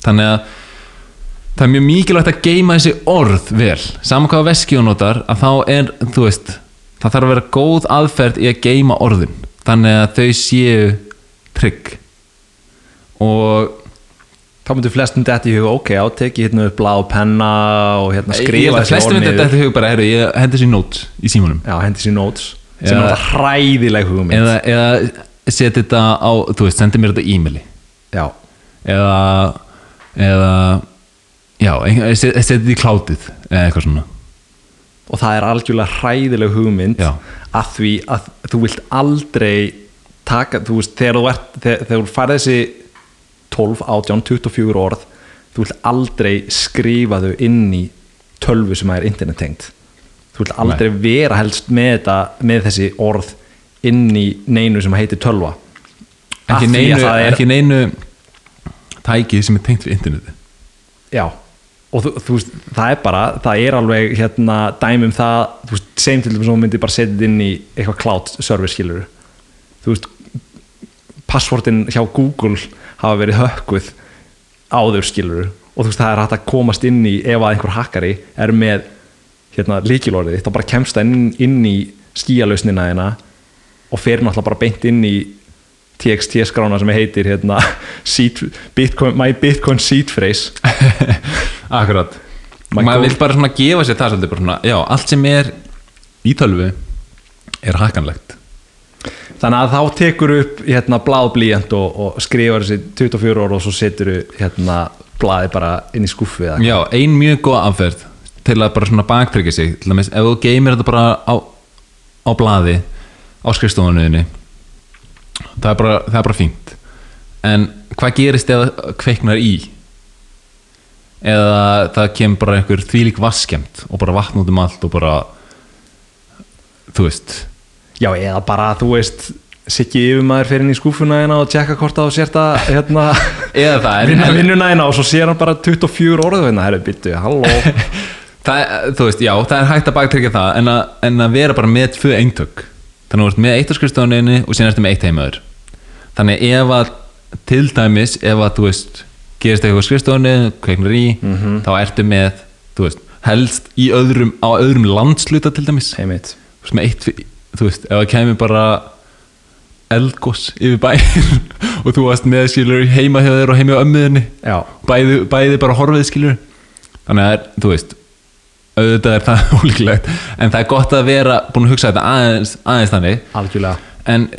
þannig að það er mjög mikilvægt að geima þessi orð vel. Saman hvaða veski þú notar að þá er, þú veist það þarf að vera góð aðferð í að geima orðin þannig að þau séu trygg. Og Þá myndir flestum þetta í huga, ok, á teki hérna upp blá penna og hérna skrifa flestum orð þetta þetta hug bara, herru, ég hendi þessi notes í símanum. Já, hendi sér notes sem er alltaf hræðileg hugmynd. eða, eða setja þetta á, þú veist, sendi mér þetta e-maili. Já, eða eða já, ein- set- setja þetta í klátið eða eitthvað svona og það er algjörlega hræðileg hugmynd Já. að því að þú vilt aldrei taka, þú veist, þegar þú ert þegar, þegar þú færð þessi 12, 18, 24 orð þú vilt aldrei skrifa þau inn í tölvu sem er internettengt. Þú vilt aldrei vera helst með þetta, með þessi orð inn í neinu sem heitir tölva. Ekki neinu, er, ekki neinu tæki sem er tengt við interneti Já, og þú, þú veist, það er bara, það er alveg hérna dæmi um það, þú veist, segjum til þess að þú myndir bara setja inn í eitthvað cloud service skilur þú veist passvortin hjá Google hafa verið hökkuð áður skilur og þú veist, það er hægt að komast inn í ef að einhver hackari er með hérna líkilorðið, þá bara kemst það inn, inn í skíalausnina hérna og fer náttúrulega bara beint inn í TXT skrána sem heitir hérna seed, Bitcoin, my Bitcoin seed phrase. Akkurat. My maður goal- vil bara svona gefa sér það svolítið svona, já, allt sem er í tölvu er hakkanlegt Þannig að þá tekur upp hérna bláð blíjant og, og skrifar þessi 24 orð og svo setur hérna blaði bara inn í skuffu eða já, ein mjög góð afferð til að bara svona baktryggja sig. Til dæmis, ef þú geymir þetta bara á, á blaði á skrifstofunuðinni það er bara, það er bara fínt. En hvað gerist það kveiknar í? Eða það kemur bara einhver þvílík vaskemmt og bara vatn út um allt og bara þú veist. Já, eða bara þú veist Siggi yfirmaður fyrir inn í skúffuna hérna og tjekka hvort á sér þetta hérna, eða það, vinna vinnuna hérna og svo sér hann bara 24 orðu hérna, herru, byttu, halló. Það, þú veist, já, það er hægt að baktryggja það en að, en að vera bara með tvö eintök þannig að þú ert með eitt á skrifstofuninni og síðan ertu með eitt heimaður þannig ef að til dæmis ef að þú veist gerist eitthvað á skrifstofunni, kveiknar í þá ertu með, þú veist helst öðrum, á öðrum landsluta til dæmis, Heimitt þú veist, ef það kemur bara eldgós yfir bæinn og þú varst með skilur heima hjá þér og heima hjá ömmuðinni bæði, bæði bara horfið skilur þannig að þú veist auðvitað er það ólíklegt en það er gott að vera búin að hugsa þetta aðeins, aðeins þannig. Algjörlega. En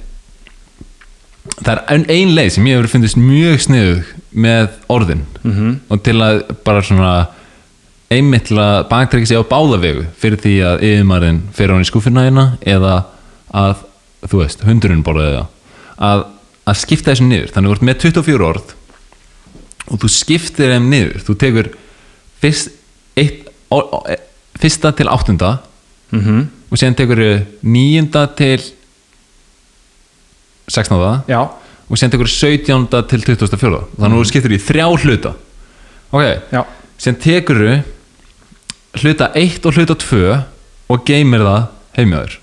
það er ein, leið sem ég hefur fundist mjög sniðug með orðin. Mhm. og til að bara svona einmitt til að baktryggja sig á báðavegu fyrir því að yfirmarinn fyrir hann í skúffina hérna eða að þú veist, hundurinn borðið að, að skipta þessum niður þannig að þú ert með 24 orð og þú skiptir þeim niður. Þú tekur fyrst, eitt, e- fyrsta til áttunda. Mm og síðan tekur níunda til 16. já, og síðan tekur 17. til 24. þannig að þú skiptir í þrjá hluta. Ok, já, síðan tekur hluta 1 og hluta 2 og geymir það heimjáður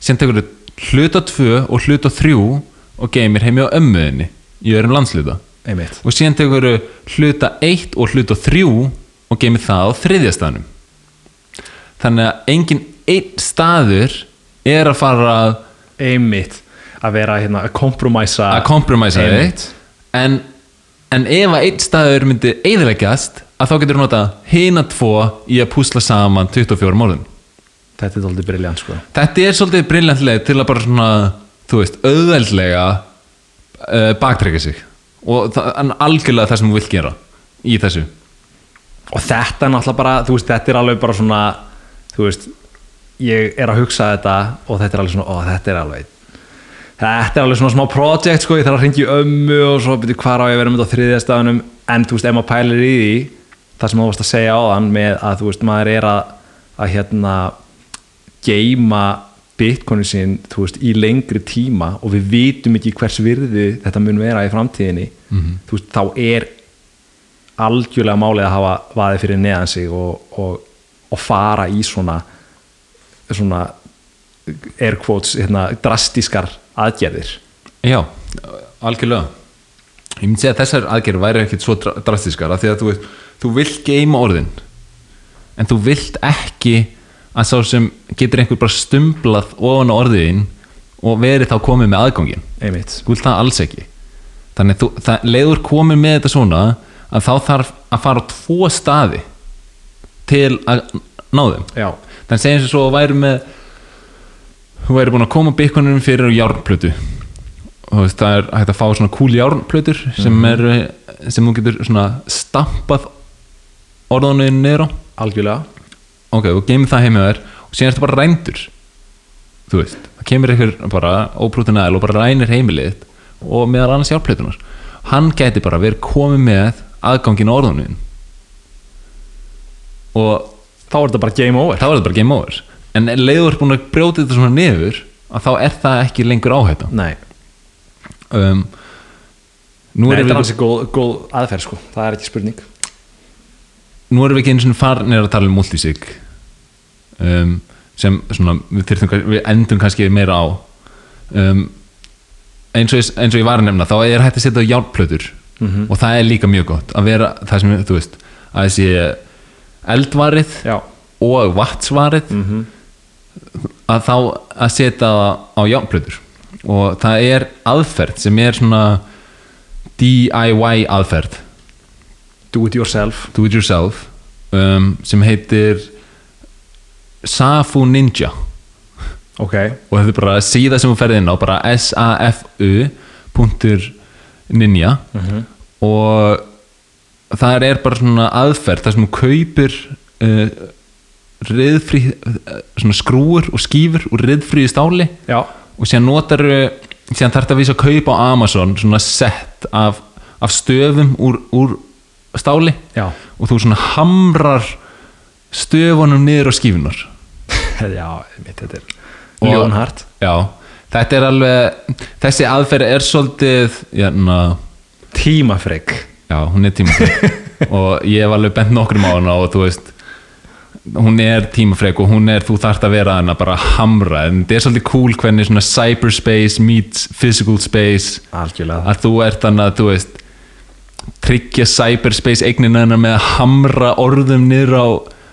síðan tekur hluta 2 og hluta 3 og geymir heimjáð ömmuðinni í öðrum landsluta einmitt. Og síðan tekur hluta 1 og hluta 3 og geymir það á þriðja staðnum þannig að engin einn staður er að fara að einmitt að vera hérna að kompromæsa að kompromæsa þig en, en ef að einn staður myndi eðileggjast að þá getur þú nota hina tvo í að púsla saman 24 mórðum þetta er doldið briljant sko. Þetta er svolítið briljant leið til að bara svona þú veist, auðveldlega uh, baktrekja sig. Og algjörlega það sem þú vilt gera í þessu. Og þetta er náttúrulega bara, þú veist, þetta er alveg bara svona þú veist, ég er að hugsa þetta og þetta er alveg svona, ó, þetta er alveg þetta er alveg svona smá project sko, ég þarf að ringi ömmu og svo byrju hvar á ég að vera með þetta á þriðja staðunum en þú veist, ef maður pælir í því það sem þú varst að segja á þann með að þú veist, maður er að, að hérna geima bitcoinin sín, þú veist, í lengri tíma og við vitum ekki hvers virði þetta mun vera í framtíðinni þú veist, þá er algjörlega málið að hafa vaðið fyrir neðan sig og, og, og fara í svona svona air quotes, hérna, drastískar aðgerðir. Já, algjörlega. Ég myndi segja að þessar aðgerð væri ekkit svo dra- drastískar af því að þú, þú vilt geima orðin en þú vilt ekki að sá sem getur einhver bara stumblað ofan á orðin og verið þá komið með einmitt, þú vilt það alls ekki. Þannig það, leiður komið með þetta svona að þá þarf að fara á tvo staði til að ná þeim. Já, þannig segjum sem svo að væri með þú væri búin að koma byggunum fyrir járnplötu. Og það er hægt að fá svona kúl járnplötur sem, er, sem þú getur svona stampað niður á. Algjörlega. Ok, og geymið það heimið þér og síðan ertu bara rændur þú veist, það kemur ykkur bara óbrútin aðeil og bara rænir heimilið og meðal annars járnplötunar hann gæti bara verið komið með aðgangin á orðanum og þá er þetta bara game over. Þá er þetta bara game over. En leiður búin að brjóta þetta svona niður að þá er það ekki lengur áhætta? Nei, um, nú nei erum þetta er við hansi góð, góð aðferð sko, það er ekki spurning. Nú erum við ekki eins og farnir að tala um multisig um, sem svona við, þyrftum, kann- við endum kannski meira á. Um, eins, og, ég- eins og ég var að nefna þá er hægt að setja á járnplötur. Mhm. og það er líka mjög gott að vera það sem þú veist að þessi eldvarið já, og vatsvarið Mhm. að þá að setja það á járnplötur. Og það er aðferð sem er svona DIY aðferð. Do it yourself. Do it yourself um, sem heitir Safu Ninja. Ok, og þetta er bara síða sem þú ferði inn á bara S-A-F-U punktur ninja. Og það er bara svona aðferð þar sem þú kaupir uh, riðfrí uh, svona skrúur og skífur úr riðfríði stáli já, og síðan notar síðan þarf þetta að vísa að kaupa á Amazon svona sett af, af stöfum úr, úr stáli já. og þú svona hamrar stöfunum niður á skífunar já, mitt, þetta er Og- ljónhart. Já, þetta er alveg þessi aðferð er svolítið jæna, tímafreg já, hún er tímafrek. Og ég hef alveg bent nokkrum á hana og þú veist hún er tímafrek og hún er, þú þarft að vera hana bara hamra, en þetta er svolítið cool hvernig svona cyberspace meets physical space. Algjörlega. Að þú ert að þú veist tryggja cyberspace eignina hennar með að hamra orðum niður á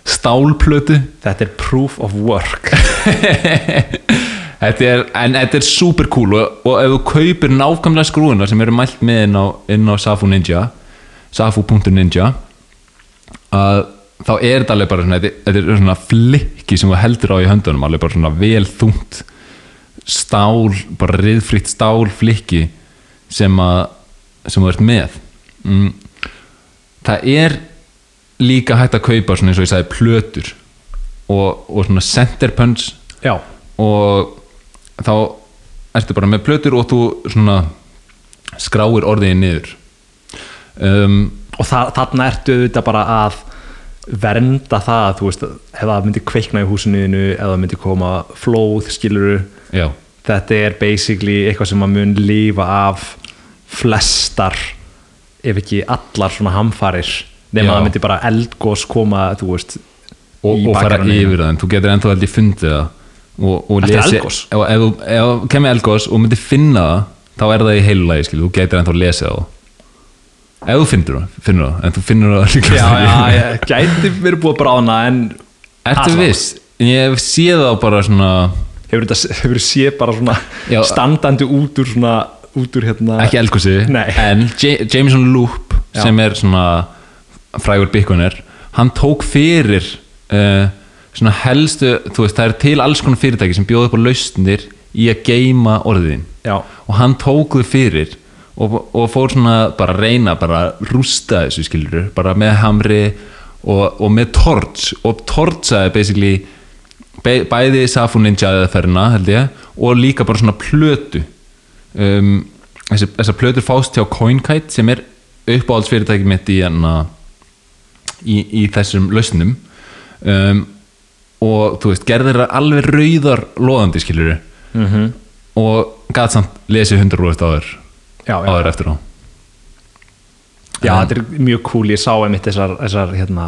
stálplötu. Þetta er proof of work. Þetta er, en þetta er super cool. Og, og ef þú kaupir nákvæmlega skrúuna sem eru mælt með inn á, inn á Safu Ninja safu.ninja að þá er þetta alveg bara svona, þetta, er svona flikki sem þú heldur á í höndunum alveg bara svona vel þungt stál, bara riðfritt stál flikki sem að sem þú ert með. Mm. það er líka hægt að kaupa svona eins og ég sagði plötur og, og svona center punch já, og þá ertu bara með plötur og þú svona skráir orðið niður um, og þa þarna ertu auðvitað bara að vernda það þú veist, ef það myndi kveikna í húsinu þínu, ef það myndi koma flóð skiluru, já, þetta er basically eitthvað sem að mun lífa af flestar ef ekki allar svona hamfarir nema það myndi bara eldgós koma þú veist og, og fara yfir það en þú getur ennþá ég fundið það. Og, og lesi ef, þú- kemur eldgós og myndir finna það þá er það í heilu lagi skilur, þú getur ennþá lesið það ef þú finnur það, finnur það en þú finnur það líka já, já, ég gæti verið búið að brána en Ertu viss? Ég sé það bara svona hefur þetta hefur sé bara svona Já. standandi út úr svona út úr hérna ekki eldgósi Nei. en J Jameson Loop Já. sem er svona frægur byggunar hann tók fyrir uh, svona helstu þú veist það er til alls konar fyrirtæki sem bjóða upp á lausnir í að geima orðin já, og hann tók þau fyrir og, og fór svona bara að reyna bara að rústa þessu skilur bara með hamri og, og með torch. Og torchaði basically be, bæði Safu Ninja eða ferna held ég og líka bara svona plötu. Um, þessar plötur fást hjá CoinKite sem er uppáhaldsfyrirtæki mitt í, hana, í, í þessum lausnum. Um, og þú veist gerðir það alveg rauðar loðandi skilur mm og gæt samt lesið 100% áður. já, já, áður eftir á. Já þetta er mjög cool. Ég sá einmitt þessar, þessar hérna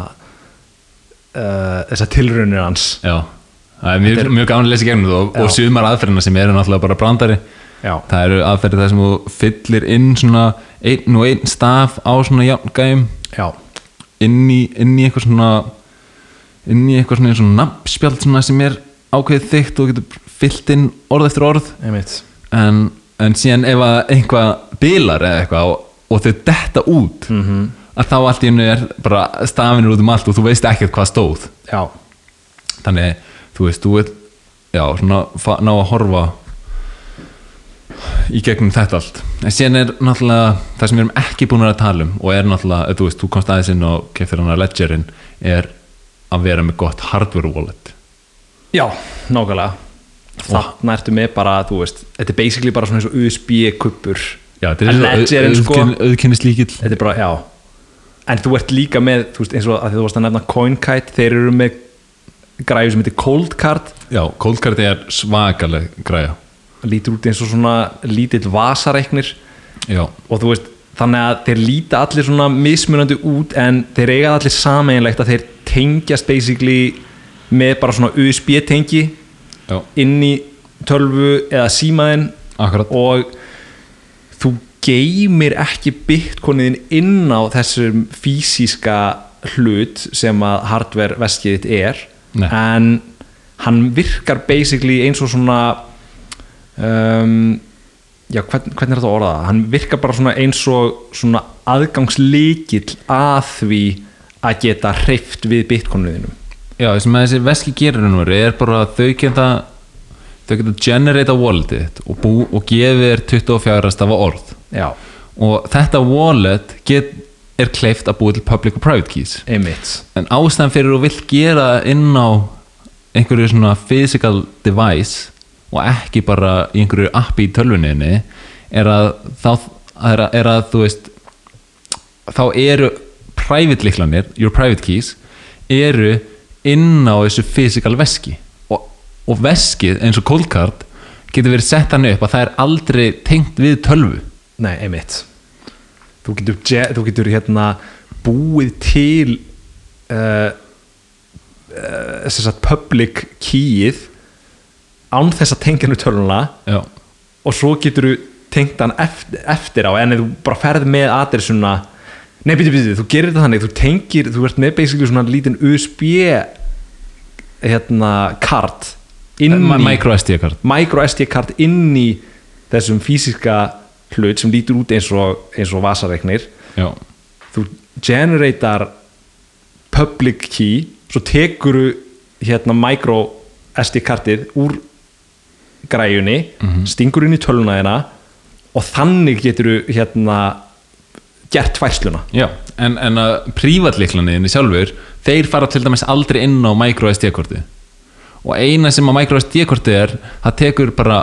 uh, þessar tilraunir hans. Já, það er mjög, er- mjög gaman að lesa gegnum það og, og sumar aðferðina sem eru náttúrulega bara brandari. Já, það eru aðferði það sem þú fyllir inn svona einn og einn staf á svona járngæjum já, inn í, inn í eitthvað svona inn í eitthvað svona svona sem er ákveðið þykkt og þú getur fyllt inn orð eftir orð. Einmitt. En, en síðan ef að einhvað bilar eða eitthvað og, og þau detta út Mhm. -hmm. að þá allt í hennu er bara stafinir út um allt og þú veist ekkert hvað stóð já, þannig þú veist, þú vil já, svona ná að horfa í gegnum þetta allt en síðan er náttúrulega það sem við erum ekki búin að tala um og er náttúrulega, þú veist, þú komst aðeins inn og keftir hann að ledgerin er að vera með gott hardware wallet já, nákvæmlega þarna ertu með bara, þú veist þetta er basically bara svona eins og USB-kuppur þetta er svona Ledgerin, sko- auðkynnis líkill þetta er bara, já. En þú ert líka með, þú veist, eins og að þú varst að nefna CoinKite, þeir eru með græðu sem heitir Cold Card já, coldcard er svakaleg græja. Lítur út eins og svona lítill vasareiknir. Já, og þú veist, þannig að þeir líta allir svona mismunandi út en þeir eiga allir sameinlegt að þeir tengjast basically með bara svona USB tengi já, inn í tölvu eða símaðinn og þú geymir ekki bitcoinin inn á þessum fysíska hlut sem að hardware veskið þitt er Nei. en hann virkar basically eins og svona um, já, hvern, hvernig er þetta að orða það hann virkar bara svona eins og svona aðgangslíkill að því að geta hreift við bitcoininum Já, það sem að þessi veski gerir nú er bara að þau geta þau geta generata walletið og, bú, og gefið þér 24 stafa orð. Já, og þetta wallet get, er kleift að búið til public og private keys. Einmitt. En ástæðan fyrir þú vilt gera inn á einhverju svona physical device og ekki bara í einhverju appi í tölvuninni er að þá er að, er að þú veist þá eru private líklanir your private keys eru inn á þessu physical veski. Og, og veskið eins og cold card getur verið sett hann upp að það er aldrei tengt við tölvu. Nei, einmitt. Þú getur, ge- þú getur hérna búið til uh, uh, public keyið án þess að tengja nú töluna já, og svo getur þú tengt hann eftir, eftir á en þú bara ferð með adressuna Nei, býtu, býtu, þú gerir þetta þannig þú tengir, þú ert með basically svona lítinn USB hérna kart inn í micro SD kart micro SD kart inn í þessum fysiska hlut sem lítur út eins og, eins og vasareiknir. Já, þú generatar public key svo tekuru hérna micro SD kartið úr græjunni stingur inn í töluna þeina og þannig getur hérna gert færsluna. Já, en, en að prívatliklaniðinni sjálfur þeir fara til dæmis aldrei inn á micro SD-korti og eina sem að micro SD-korti er það tekur bara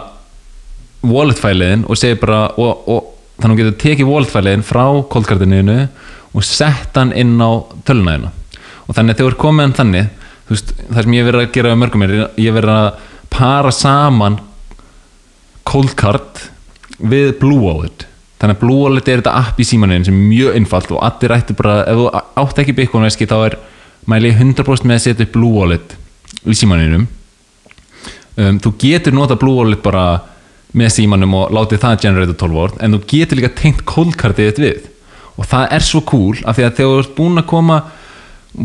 wallet-fæliðin og segir bara og, og þannig að þú getur tekið wallet-fæliðin frá koldkartinu og sett hann inn á tölunæðina og þannig að þegar þú er komið hann þannig veist, það sem ég verið að gera mörgum er ég verið að para saman cold card við Blue Wallet þannig að Blue Wallet er þetta app í símanin sem er mjög einfalt og allir ættu bara ef þú átt ekki Bitcoin veski þá er mæli 100% með að setja upp Blue Wallet í símaninum um, þú getur nota Blue Wallet bara með símanum og látið það generate 12 volt en þú getur líka tengt cold cardið þitt við. Og það er svo cool af því að þegar þú ert búin að koma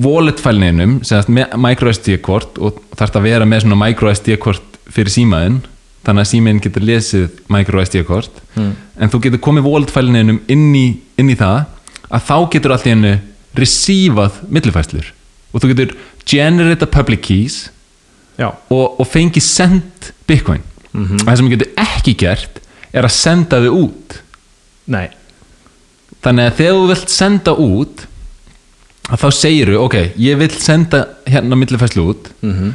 wallet fælninum með micro SD kort og þarf að vera með micro SD kort fyrir símaðinn þannig að símaðinn getur lesið micro SD kort mm. en þú getur komið wallet fælninum inn inn í það að þá getur allt í hennu receivað millifæslur og þú getur generate public keys og, og fengi send bitcoin mm -hmm. það sem þú getur ekki gert er að senda þau út nei þannig að þegar þú vilt senda út þá segir þú, ok, ég vil senda hérna millifæslu út mm -hmm.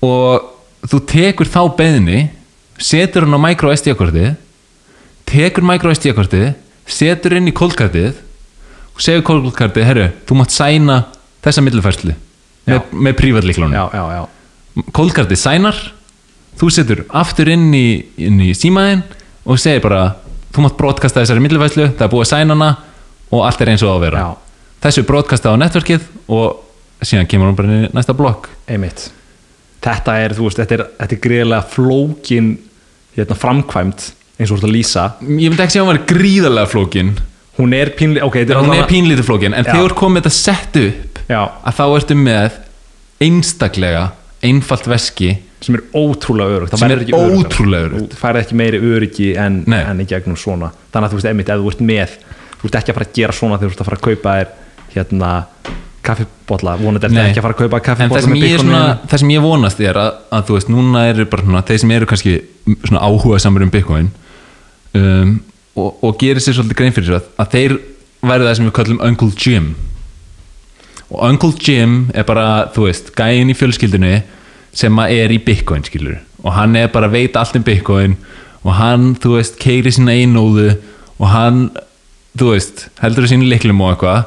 og þú tekur þá beðni setur hann á micro SD-kortið tekur micro SD-kortið setur inn í kóldkartið og segir kóldkartið, herru, þú mátt sæna þessa millifæslu með, með prívatlíklunum kóldkartið sænar þú setur aftur inn í, inn í símaðinn og segir bara þú mátt brotkasta þessari millifæslu, það er búið að sæna hana og allt er eins og á að vera. Já. þessu brotkasta á netverkið og síðan kemur hún bara inn í næsta blokk. Einmitt þetta er, þú veist, þetta er, þetta er greiðlega flókin hérna, framkvæmt eins og þú ert að lýsa. Ég myndi ekki segja að hún var gríðarlega flókin. Hún er pínlítið okay, hún er pínlítið flókin en þegar þú er komið þetta sett upp Já. að þá ertu með einstaklega einfalt veski sem er ótrúlega örugt sem er ótrúlega örugt þú færði ekki meiri öryggi en, en í gegnum svona. Þannig að þú veist, einmitt, ef þú ert með þú ert ekki að fara að gera svona þegar þú ert að fara að kaupa þér hérna kaffibotla. Vonandi er þetta ekki að fara að kaupa kaffibotla með bitcoin það sem ég vonast er að, að þú veist, núna eru bara svona, þeir sem eru kannski svona áhuga samar um bitcoin um, og, og gerir sér svolítið grein fyrir það að þeir væri það sem við kallum Uncle Jim. Og Uncle Jim er bara, þú veist, gæin í fjölskyldinu sem er í bitcoin, skilur og hann er bara veit allt um bitcoin og hann, þú veist, keiri sína einóðu og hann, þú veist heldur sínu liklum og eitthvað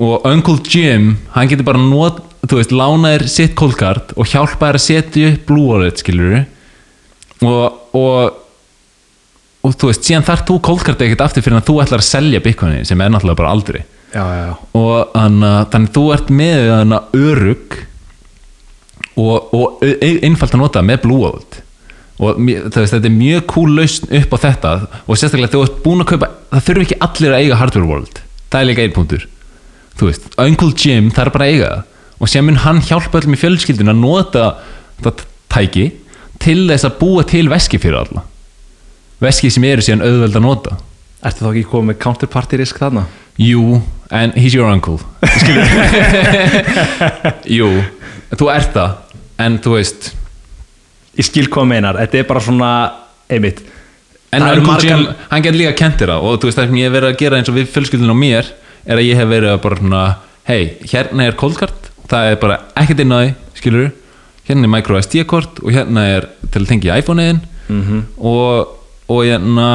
og Uncle Jim, hann getur bara not, þú veist, lánaðir sitt kólkart og hjálpaðir að setja upp Blue Wallet, skilur og, og og þú veist, síðan þarf þú kólkart ekkert aftur fyrir að þú ætlar að selja bitcoinin sem er náttúrulega bara aldrei. Já, já, og þannig þú ert með þannig örug og, og einfalt að nota með Blue Wallet. Og veist, þetta er mjög cool lausn upp á þetta. Og sérstaklega þú ert búin að kaupa það þurfi ekki allir að eiga hardware wallet. Það er líka einn punktur þú veist, Uncle Jim er bara að eiga það. Og sem mun hann hjálpa öllum í fjölskyldun að nota þetta tæki til þess að búa til veski fyrir alla. Veski sem eru síðan auðveld að nota. Ertu þá ekki komið með counterparty risk þarna? Jú, en he's your uncle. Jú, þú ert það. En þú veist Ég skil hvað meinar, þetta er bara svona einmitt. En Uncle margar... Jim, hann getur líka kentir það og þú veist það ég hef verið að gera eins og við fjölskyldun á mér er að ég hef verið að bara svona hei, hérna er coldcard það er bara ekkert inn á því, skilur hérna er micro SD kort og hérna er til að tengja iPhone-in mm -hmm. og, og hérna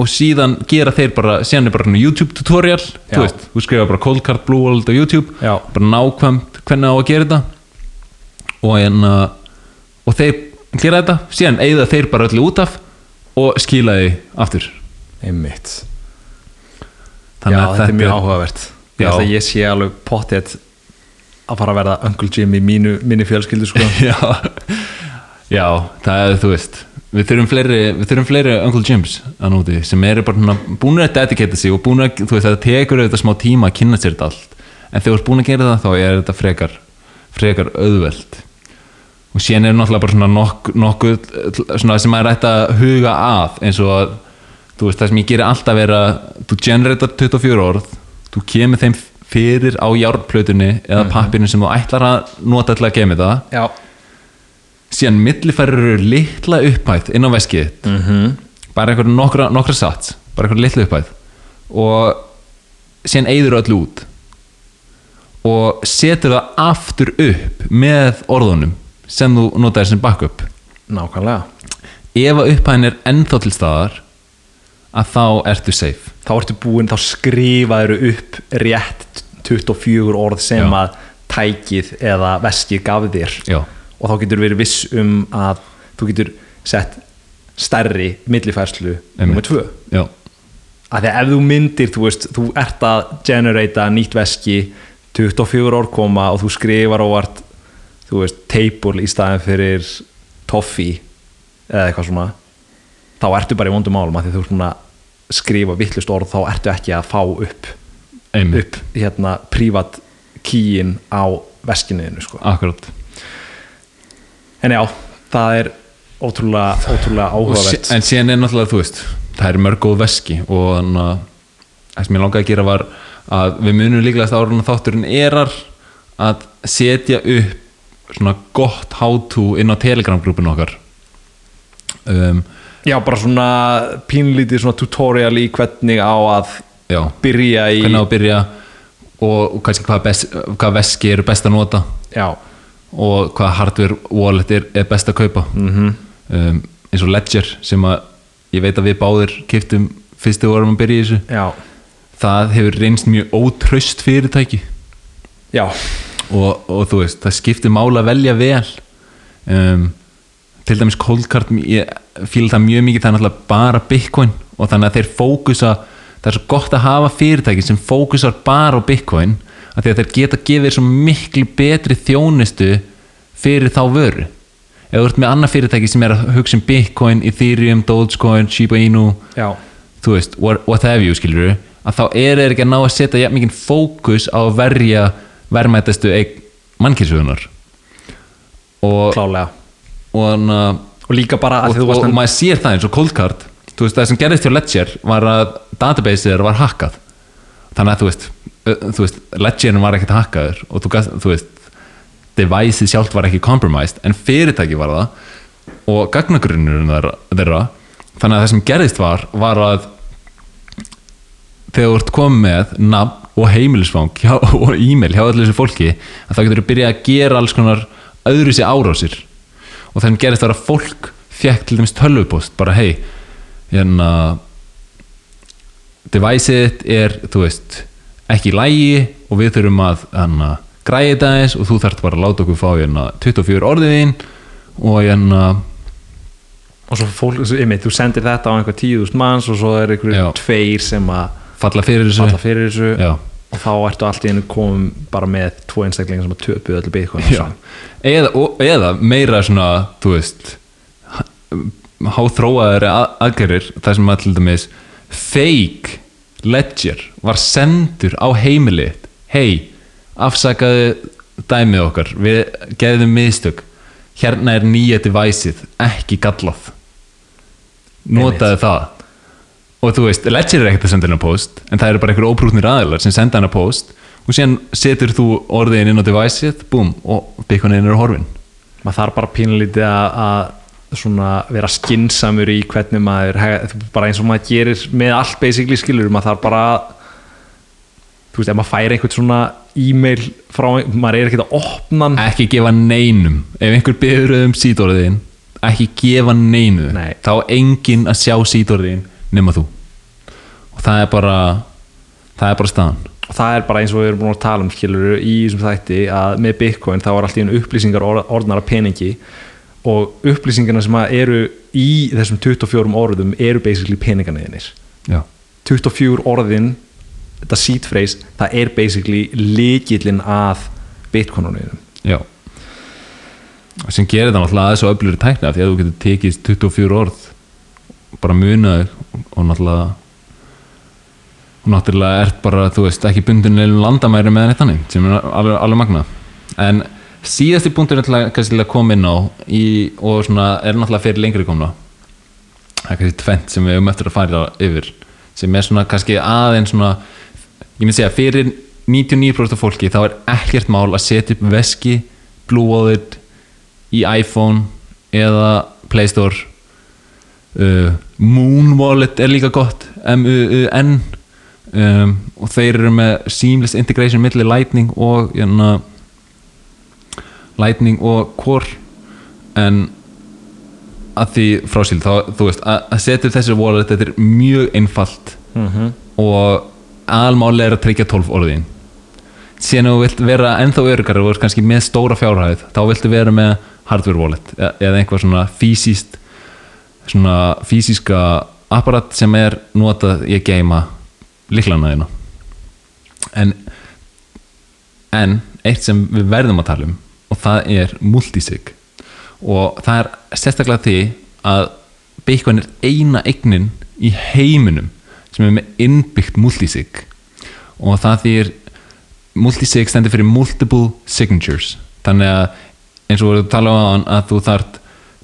og síðan gera þeir bara síðan er bara YouTube tutorial Já. þú veist, þú skrifa bara coldcard blue world á YouTube Já. bara nákvæmt hvernig á að gera þetta og hérna og þeir gera þetta, síðan eigða þeir bara öllu út af og skila því aftur einmitt Já, þetta, þetta er mjög áhugavert. Ég ætla að ég sé alveg pottet að fara að verða Uncle Jim í mínu, mínu fjölskyldu sko. já, já, það er þú veist við þurfum fleiri, við þurfum fleiri Uncle Jims að núti sem eru bara búin að dedikata sig og búin að, þú veist, það tekur auðvitað smá tíma að kynna sér þetta allt. En þegar þú ert búin að gera það þá er þetta frekar frekar auðveld og síðan er náttúrulega bara svona nokkuð nokku, svona sem maður ætti að huga að eins og að þú veist það sem ég gerir alltaf er að þú generator 24 orð þú kemur þeim fyrir á járnplötunni eða -hmm. pappirinu sem þú ætlar að nota til að kemja það Já. síðan millifærir eru litla upphætt inn á veskið mm -hmm. bara einhverju nokkra, nokkra sats bara einhverju litla upphætt og síðan eigður öllu út og setur það aftur upp með orðunum sem þú notaður sem backup Nákvæmlega Ef að upphæðin er ennþá til staðar að þá ertu safe. Þá ertu búinn, þá skrifaður upp rétt 24 orð sem Já. að tækið eða veskið gaf þér. Já, og þá getur verið viss um að þú getur sett stærri millifærslu nummer tvö. Já, að því að ef þú myndir, þú veist, þú ert að generata nýtt veski 24 orð koma og þú skrifar óvart, þú veist, table í staðin fyrir toffee eða eitthvað svona þá ertu bara í vondum málum að því þú ert svona að skrifa vittlust orð, þá ertu ekki að fá upp einmitt, upp hérna prívat kýin á veskinuðinu sko. akkurat. En já, það er ótrúlega, ótrúlega Og áhugavert. en síðan er náttúrulega, þú veist það er mörg góð veski og þannig að það sem ég langaði að gera var að við munum líklegast árun þátturinn erar að setja upp svona gott how to inn á telegram-grúpinu okkar. Um, já, bara svona pínlítið svona tutorial í hvernig á að já, byrja í hvernig á að byrja og, og kannski hvað, best, hvað veski eru best að nota. Já, og hvað hardware wallet er, er best að kaupa. Mhm. Um, eins og Ledger sem að ég veit að við báðir kiptum fyrstu vorum að byrja í þessu. Já, það hefur reynst mjög ótraust fyrirtæki. Og, og þú veist, það skiptir mála að velja vel. Um, til dæmis cold card, ég fíla það mjög mikið það er náttúrulega bara bitcoin og þannig að þeir fókusa, það er svo gott að hafa fyrirtæki sem fókusar bara á bitcoin að því að þeir geta gefið svo miklu betri þjónustu fyrir þá vöru. Ef þú ert með annað fyrirtæki sem er að hugsa um bitcoin, ethereum, dogecoin, shiba inu já. þú veist, what, what have you skilur að þá er þeir ekki að ná að setja jafn mikið fókus á að verja verðmættastu eign mannkynsugunar og, klálega og, og, og líka bara að og, og, og maður sér það eins og cold card. Þú veist, það sem gerðist hjá Ledger var að databaseið þeirra var hackað. Þannig að þú veist, þú veist Ledgerin var ekkert hackaður og þú, þú veist deviceið sjálft var ekki compromised en fyrirtæki var það og gagnagrunnurinn þeirra, þannig að það sem gerðist var var að þegar þú ert komið með nafn og heimilisfang og e-mail hjá allir þessu fólki að þá getur þú byrjað að gera alls konar öðru sér árásir og það sem gerist var að fólk fekk til dæmis tölvupost bara hei hérna deviceið er þú veist ekki lægi og við þurfum að hana, græði þetta eins og þú þarft bara að láta okkur fá hérna 24 orðiðin og hérna og svo fólk, einmitt, þú sendir þetta á einhver tíðust manns og svo er einhverju Já. tveir sem að falla fyrir þessu falla fyrir þessu. Og þá ertu allt í einu komum bara með tvo einstaklingar sem að töpu öllu bitcoin eða, og, eða meira svona þú veist háþróaðari að- aðgerðir þar sem að til dæmis fake ledger var sendur á heimilið hei, afsakaðu dæmið okkar við geðum miðstök hérna er nýja deviceið ekki gallað. Notaðu það og þú veist, Ledger er ekkert að senda hennar post en það eru bara einhver óprútnir aðilar sem senda hennar post og síðan setur þú orðin inn á deviceið, búm, og byggunin er horfin maður þarf bara pínlítið að, vera skinsamur í hvernig maður bara eins og maður gerir með allt basically skilur maður þarf bara þú veist, ef maður fær einhvern svona e-mail frá, maður er ekkert að opna ekki gefa neinum. Ef einhver byrður um sítorðin ekki gefa neinu Nei. þá enginn að sjá sítorðin nema þú. Og það er bara það er bara staðan. Og það er bara eins og við erum búin að tala um skilur í þessum þætti að með bitcoin þá er allt í einu upplýsingar or- orðnar af peningi. Og upplýsingarna sem að eru í þessum 24 orðum eru basically peningarniðinir já, 24 orðin þetta seed phrase, það er basically líkillin að bitcoinunum já. Sem gerir það náttúrulega aðeins og öflur tækna því að þú getur tekið 24 orð bara munaður og náttúrulega og náttúrulega ert bara, þú veist, ekki bundin leilum landamæri með neitt þannig sem er alveg, alveg magna en síðasti punktur til að, kannski til að koma inn á í, og svona er náttúrulega fyrir lengri komna það er kannski tvent sem við höfum eftir að fara yfir sem er svona kannski aðeins svona ég myndi segja fyrir 99% af fólki þá er ekkert mál að setja upp veski Wallet í iPhone eða Play Store uh, Moon Wallet er líka gott M-U-U-N um, og þeir eru með seamless integration milli Lightning og jæna, Lightning og Core. En að því frásýl þá, þú veist, að, að setja upp þessi wallet þetta er mjög einfalt. Mm -hmm. og aðalmáli er að tryggja 12 orðin. Síðan þú vilt vera ennþá örugari og kannski með stóra fjárhæð þá viltu vera með hardware wallet e- eða einhvað svona fysiskt svona fysiska apparat sem er notað í að geima líklana þína. En en eitt sem við verðum að tala um og það er multisig. Og það er sérstaklega því að Bitcoin er eina eignin í heiminum sem er með innbyggt multisig. Og það þýr multisig stendur fyrir multiple signatures. Þannig að eins og við tala um hann að þú þart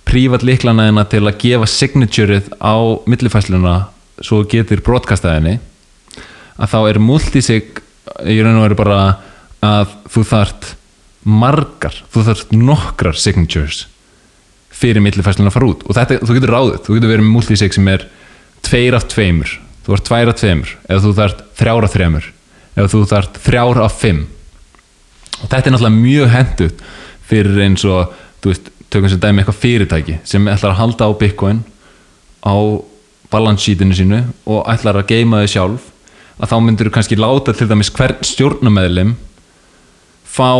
prívat líklana þina til að gefa signaturið á millifæsluna svo getur broadcastaðinni að þá er multisig í raun og veru bara að þú þart margar, þú þart nokkrar signatures fyrir millifæsluna að fara út. Og þetta, þú getur ráðið, þú getur verið með multisig sem er tveir af tveimur. Þú ert tvær af tveimur, eða þú þart þrjár af þreimur, eða þú þart þrjár af fimm. Og þetta er náttúrulega mjög hendut fyrir eins og, þú veist, tökum sem dæmi eitthvað fyrirtæki sem ætlar að halda á Bitcoin á balance sheetinu sínu og ætlar að geima þau sjálf að þá myndir þú kannski láta til dæmis hvern stjórnameðlim fá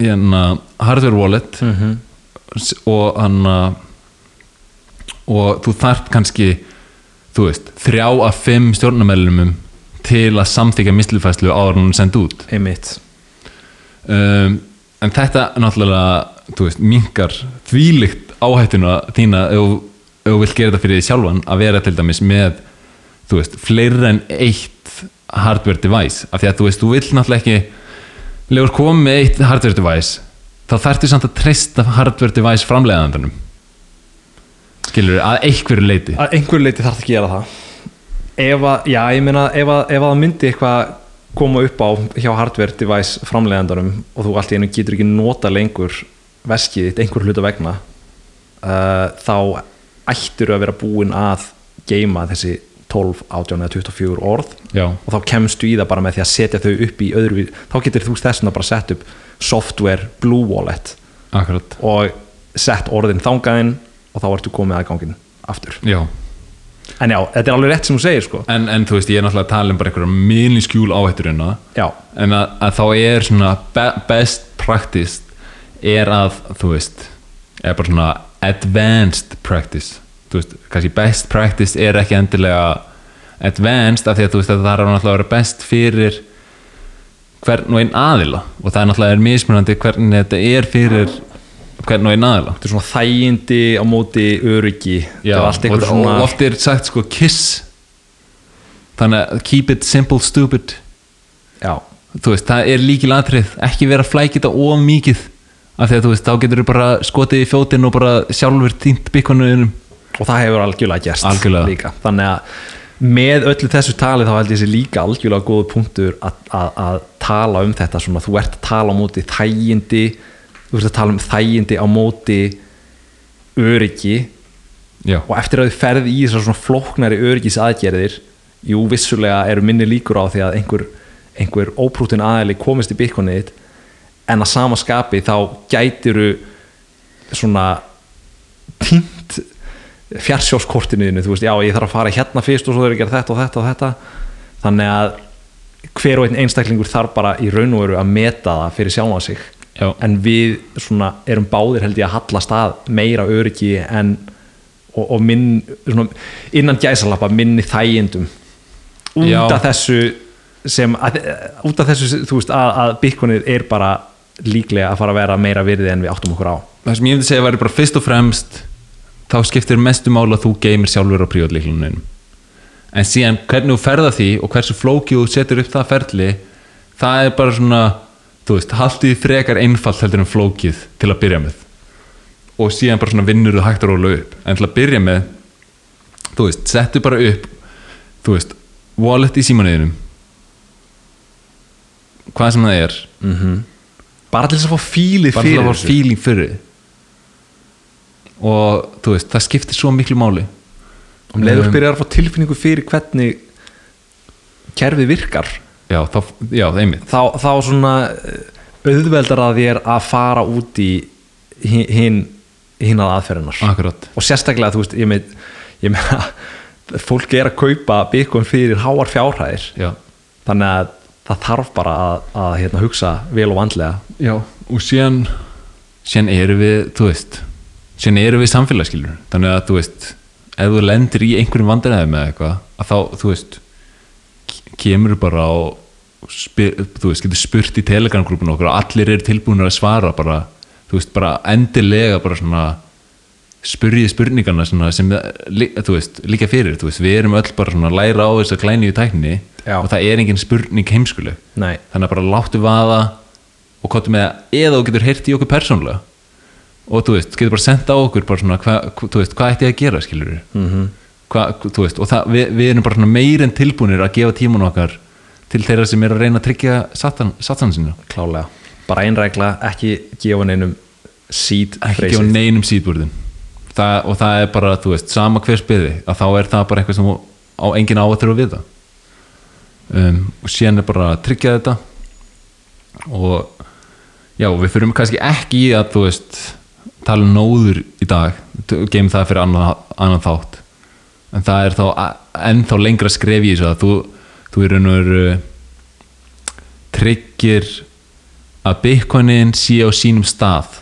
hérna, hardware wallet s- og hann og þú þarft kannski þú veist, þrjá af fimm stjórnameðlumum til að samþykja mislufæslu en hún er send út. Um, en þetta náttúrulega þú veist, minkar þvílíkt áhættuna þína ef þú- þú vilt gera þetta fyrir því sjálfan að vera til dæmis með þú veist, fleiri en eitt hardware device, af því að þú veist, þú vill náttúrulega ekki legur komið með eitt hardware device þá þarftu samt að treysta hardware device framleiðandanum. Skilur að einhverju leiti að einhver leiti þarf að gera það. Ef að, já ég meina ef að, ef að það myndi eitthvað koma upp á hjá hardware device framleiðandarum og þú allt í einu getur ekki nota lengur veskið þitt einhver hluta vegna uh, þá ættir að vera búin að geima þessi 12, 18 eða 24 orð já, og þá kemstu í það bara með því að setja þau upp í öðru þá getur þú þessuna bara sett upp software blue wallet akkurat. og sett orðin þangaðinn og þá ertu komið aðgangin aftur. Já. en já, þetta er alveg rétt sem þú segir sko. En, en þú veist, ég er náttúrulega að tala um bara einhverja miðlinskjúl áhætturina. Já, en að, að þá er svona be best practice er að þú veist er bara svona advanced practice. Þú veist, kannski best practice er ekki endilega advanced af því að þú veist að það er náttúrulega að vera best fyrir hvern og einn aðila. Og það er náttúrulega er mismunandi hvernig þetta er fyrir hvern og einn aðila. Þetta er svona þægindi á móti öryggi. Já, er allt og, svona og oft er sagt sko kiss. Þannig að keep it simple stupid. Já, þú veist, það er líkil atrið ekki vera þetta of mikið af því að þú veist, þá getur þú bara skotið í fjótin og bara sjálfur týnt byggunuðinum og það hefur algjörlega gerst Algjörlega. líka. Þannig að með öllu þessu tali þá held ég sér líka algjörlega góðu punktur að, tala um þetta svona, þú ert að tala á móti þægindi þú ert að tala um þægindi á móti öryggi. Já, og eftir að þið ferði í þessar svona flóknari öryggis aðgerðir jú, vissulega eru minni líkur á því að einhver, einhver óprútin aðeili komist í þitt en að sama skapi þá gætiru svona tínt fjarsjóskortinuðinu, þú veist, já, ég þarf að fara hérna fyrst og svo þarf ég að gera þetta og þetta og þetta. Þannig að hver og einn einstaklingur þarf bara í raun og veru að meta það fyrir sjálfa sig. Já. en við svona erum báðir held ég að hallast að meira öryggi en og, og minn, svona, innan gæsalappa minni þægindum. Út af þessu sem, að, út af þessu, þú veist, að, að Bitcoinið er bara líklega að fara að vera meira virði en við áttum okkur á. Það sem ég myndi segja væri bara fyrst og fremst þá skiptir mestu mála að þú geymir sjálfur á prívatleiklunum en síðan hvernig þú ferða því og hversu flókið þú setur upp það ferli það er bara svona þú veist, haldið frekar einfalt heldur en flókið til að byrja með. Og síðan bara svona vinnur þú hægt að róla upp. En til að byrja með þú veist, settu bara upp þú veist, wallet í símanuðinum hvað sem það er bara til þess að fá fílið bara fyrir fá feeling fyrir. Og þú veist, það skiptir svo miklu máli. Um leiður Um, byrjar að fá tilfinningu fyrir hvernig kerfið virkar já, þá, já, einmitt. þá, þá svona eh, auðveldar að þér að fara út í hi- hinn hinn að aðferðinar akkurat, og sérstaklega þú veist ég með, ég með fólk er að kaupa byggun fyrir háar fjárhæðir. Já, þannig að það þarf bara að, að hérna, hugsa vel og vandlega já, og síðan síðan eru við, þú veist síðan eru við samfélagsskilur þannig að, þú veist, ef þú lendir í einhverjum vandræði með eitthvað, að þá, þú veist ke- kemur bara og spyr, þú veist, getur spurt í telegramgrúpun okkur og allir eru tilbúinir að svara bara, þú veist, bara endilega bara svona spurðið spurningarna svona sem veist, líka fyrir, veist, við erum öll bara svona að læra á þess að klæni í tækni Já. og það er engin spurning heimskuleg. Nei, þannig að bara láttu vaða og kottu með það eða þú getur heyrt í okkur persónlega og þú veist, getur bara sendt á okkur bara svona, hva, hva- þú veist, hvað ætti ég að gera skilur mm -hmm. þú veist, og það, við, við erum bara svona meir en tilbúinir að gefa tímun okkar til þeirra sem er að reyna að tryggja satan sinna klálega. Bara einrækla, ekki gefa neinum seed ekki gefa neinum síðbúrðin það, og það er bara, þú veist, sama hver spyði að þá er það bara eitthvað sem á engin á að það um, og síðan er bara að tryggja þetta. Og já, við fyrir kannski ekki í að veist, tala um nóður í dag, geim það fyrir annan, annan þátt. En það er þá ennþá lengra skref í þessu að þú, þú er og veru tryggir að bitcoinin sé á sínum stað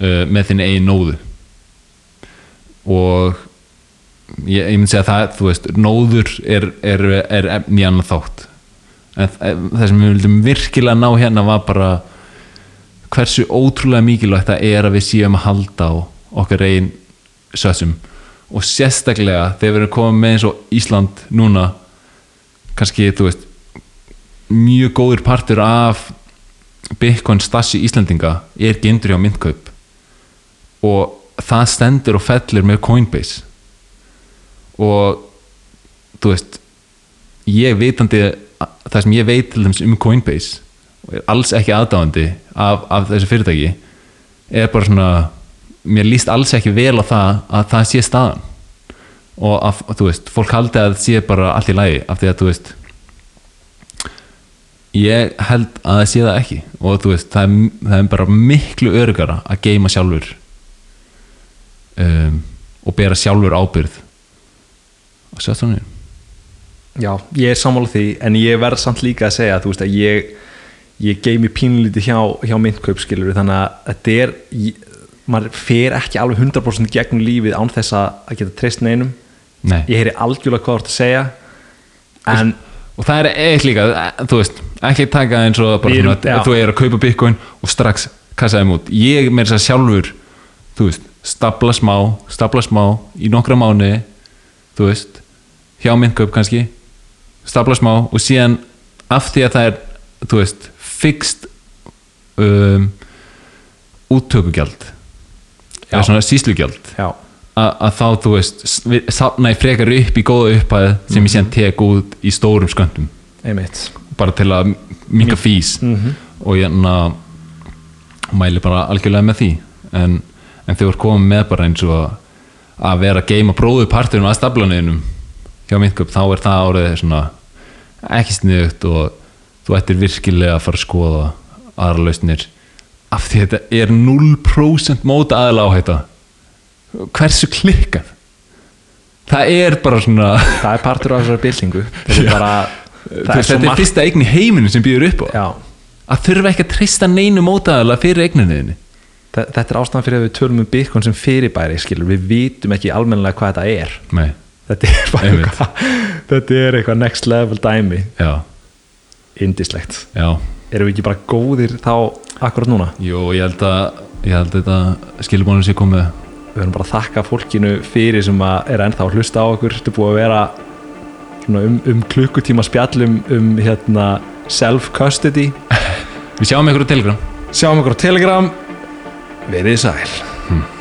uh, með þinn eigin nóðu. Og ég, ég myndi segja að það, þú veist, nóður er, er, er í annan þátt en það sem við vildum virkilega ná hérna var bara hversu ótrúlega mikilvægt það er að við séum að halda á okkar eigin sössum og sérstaklega þegar við erum komið með eins og Ísland núna kannski, þú veist mjög góður partur af Bitcoin stassi Íslandinga er geimdur hjá myndkaup og það stendur og fellir með Coinbase. Og þú veist ég veitandi það sem ég veit til dæmis um Coinbase og er alls ekki aðdáðandi af, af þessu fyrirtæki er bara svona mér líst alls ekki vel á það að það sé staðan. Og að, þú veist, fólk haldi að það sé bara allt í lagi af því að þú veist ég held að það sé það ekki. Og þú veist, það er, það er bara miklu örugara að geima sjálfur um, og bera sjálfur ábyrð og sér þannig Já, ég er sammála því en ég verð samt líka að segja þú veist að ég ég geimi pínlítið hjá, hjá myndkaup skilur þannig að þetta er ég, maður fer ekki alveg 100% gegnum lífið án þess að geta treyst neinum. Nei. ég heyri algjörlega hvað þú ert að segja en og það er eitt líka, þú veist ekki taka eins og bara erum- svona, þú er að kaupa bitcoin og strax kassaði mút, ég með þess að sjálfur þú veist, stapla smá stapla smá í nokkra mánu þú veist, hjá myndkaup kannski, stapla smá og síðan af því að það er þú veist, fixed um, úttökugjald eða svona síslugjald að, þá þú veist safna ég frekar upp í góða upphæð sem ég síðan tek út í stórum sköndum. Einmitt. Bara til að minka fís Mhm. og ég enna mæli bara algjörlega með því. En, en þau voru komið með bara eins og að, vera að geima bróðu parturinn að staflaninum hjá myndköp þá er það árið svona ekki sniðugt og þú ættir virkilega að fara að skoða aðra lausnir af því þetta er 0% móta aðla á þetta hversu klikkað? Það er bara svona það er partur af þessari byltingu. Þetta er bara er þetta er margt fyrsta eign í heiminu sem býður upp á. Já, að þurfa ekki að treysta neinu mótaðala fyrir eigninniðinni þe- þetta er ástæðan fyrir að við tölum um Bitcoin sem fyrirbæri skilur, við vitum ekki almennilega hvað þetta er. Nei, þetta er bara eitthvað þetta er eitthvað next level dæmi. Já, indislegt já. Erum við ekki bara góðir þá akkurat núna? Jú, ég held að ég held að þetta skilbónum sé komið. Við höfum bara að þakka fólkinu fyrir sem að er ennþá að hlusta á okkur. Þetta er búið að vera um, um klukkutíma spjallum um hérna self-custody. Við sjáum ykkur á Telegram. Sjáum okkur á Telegram. Verið sæl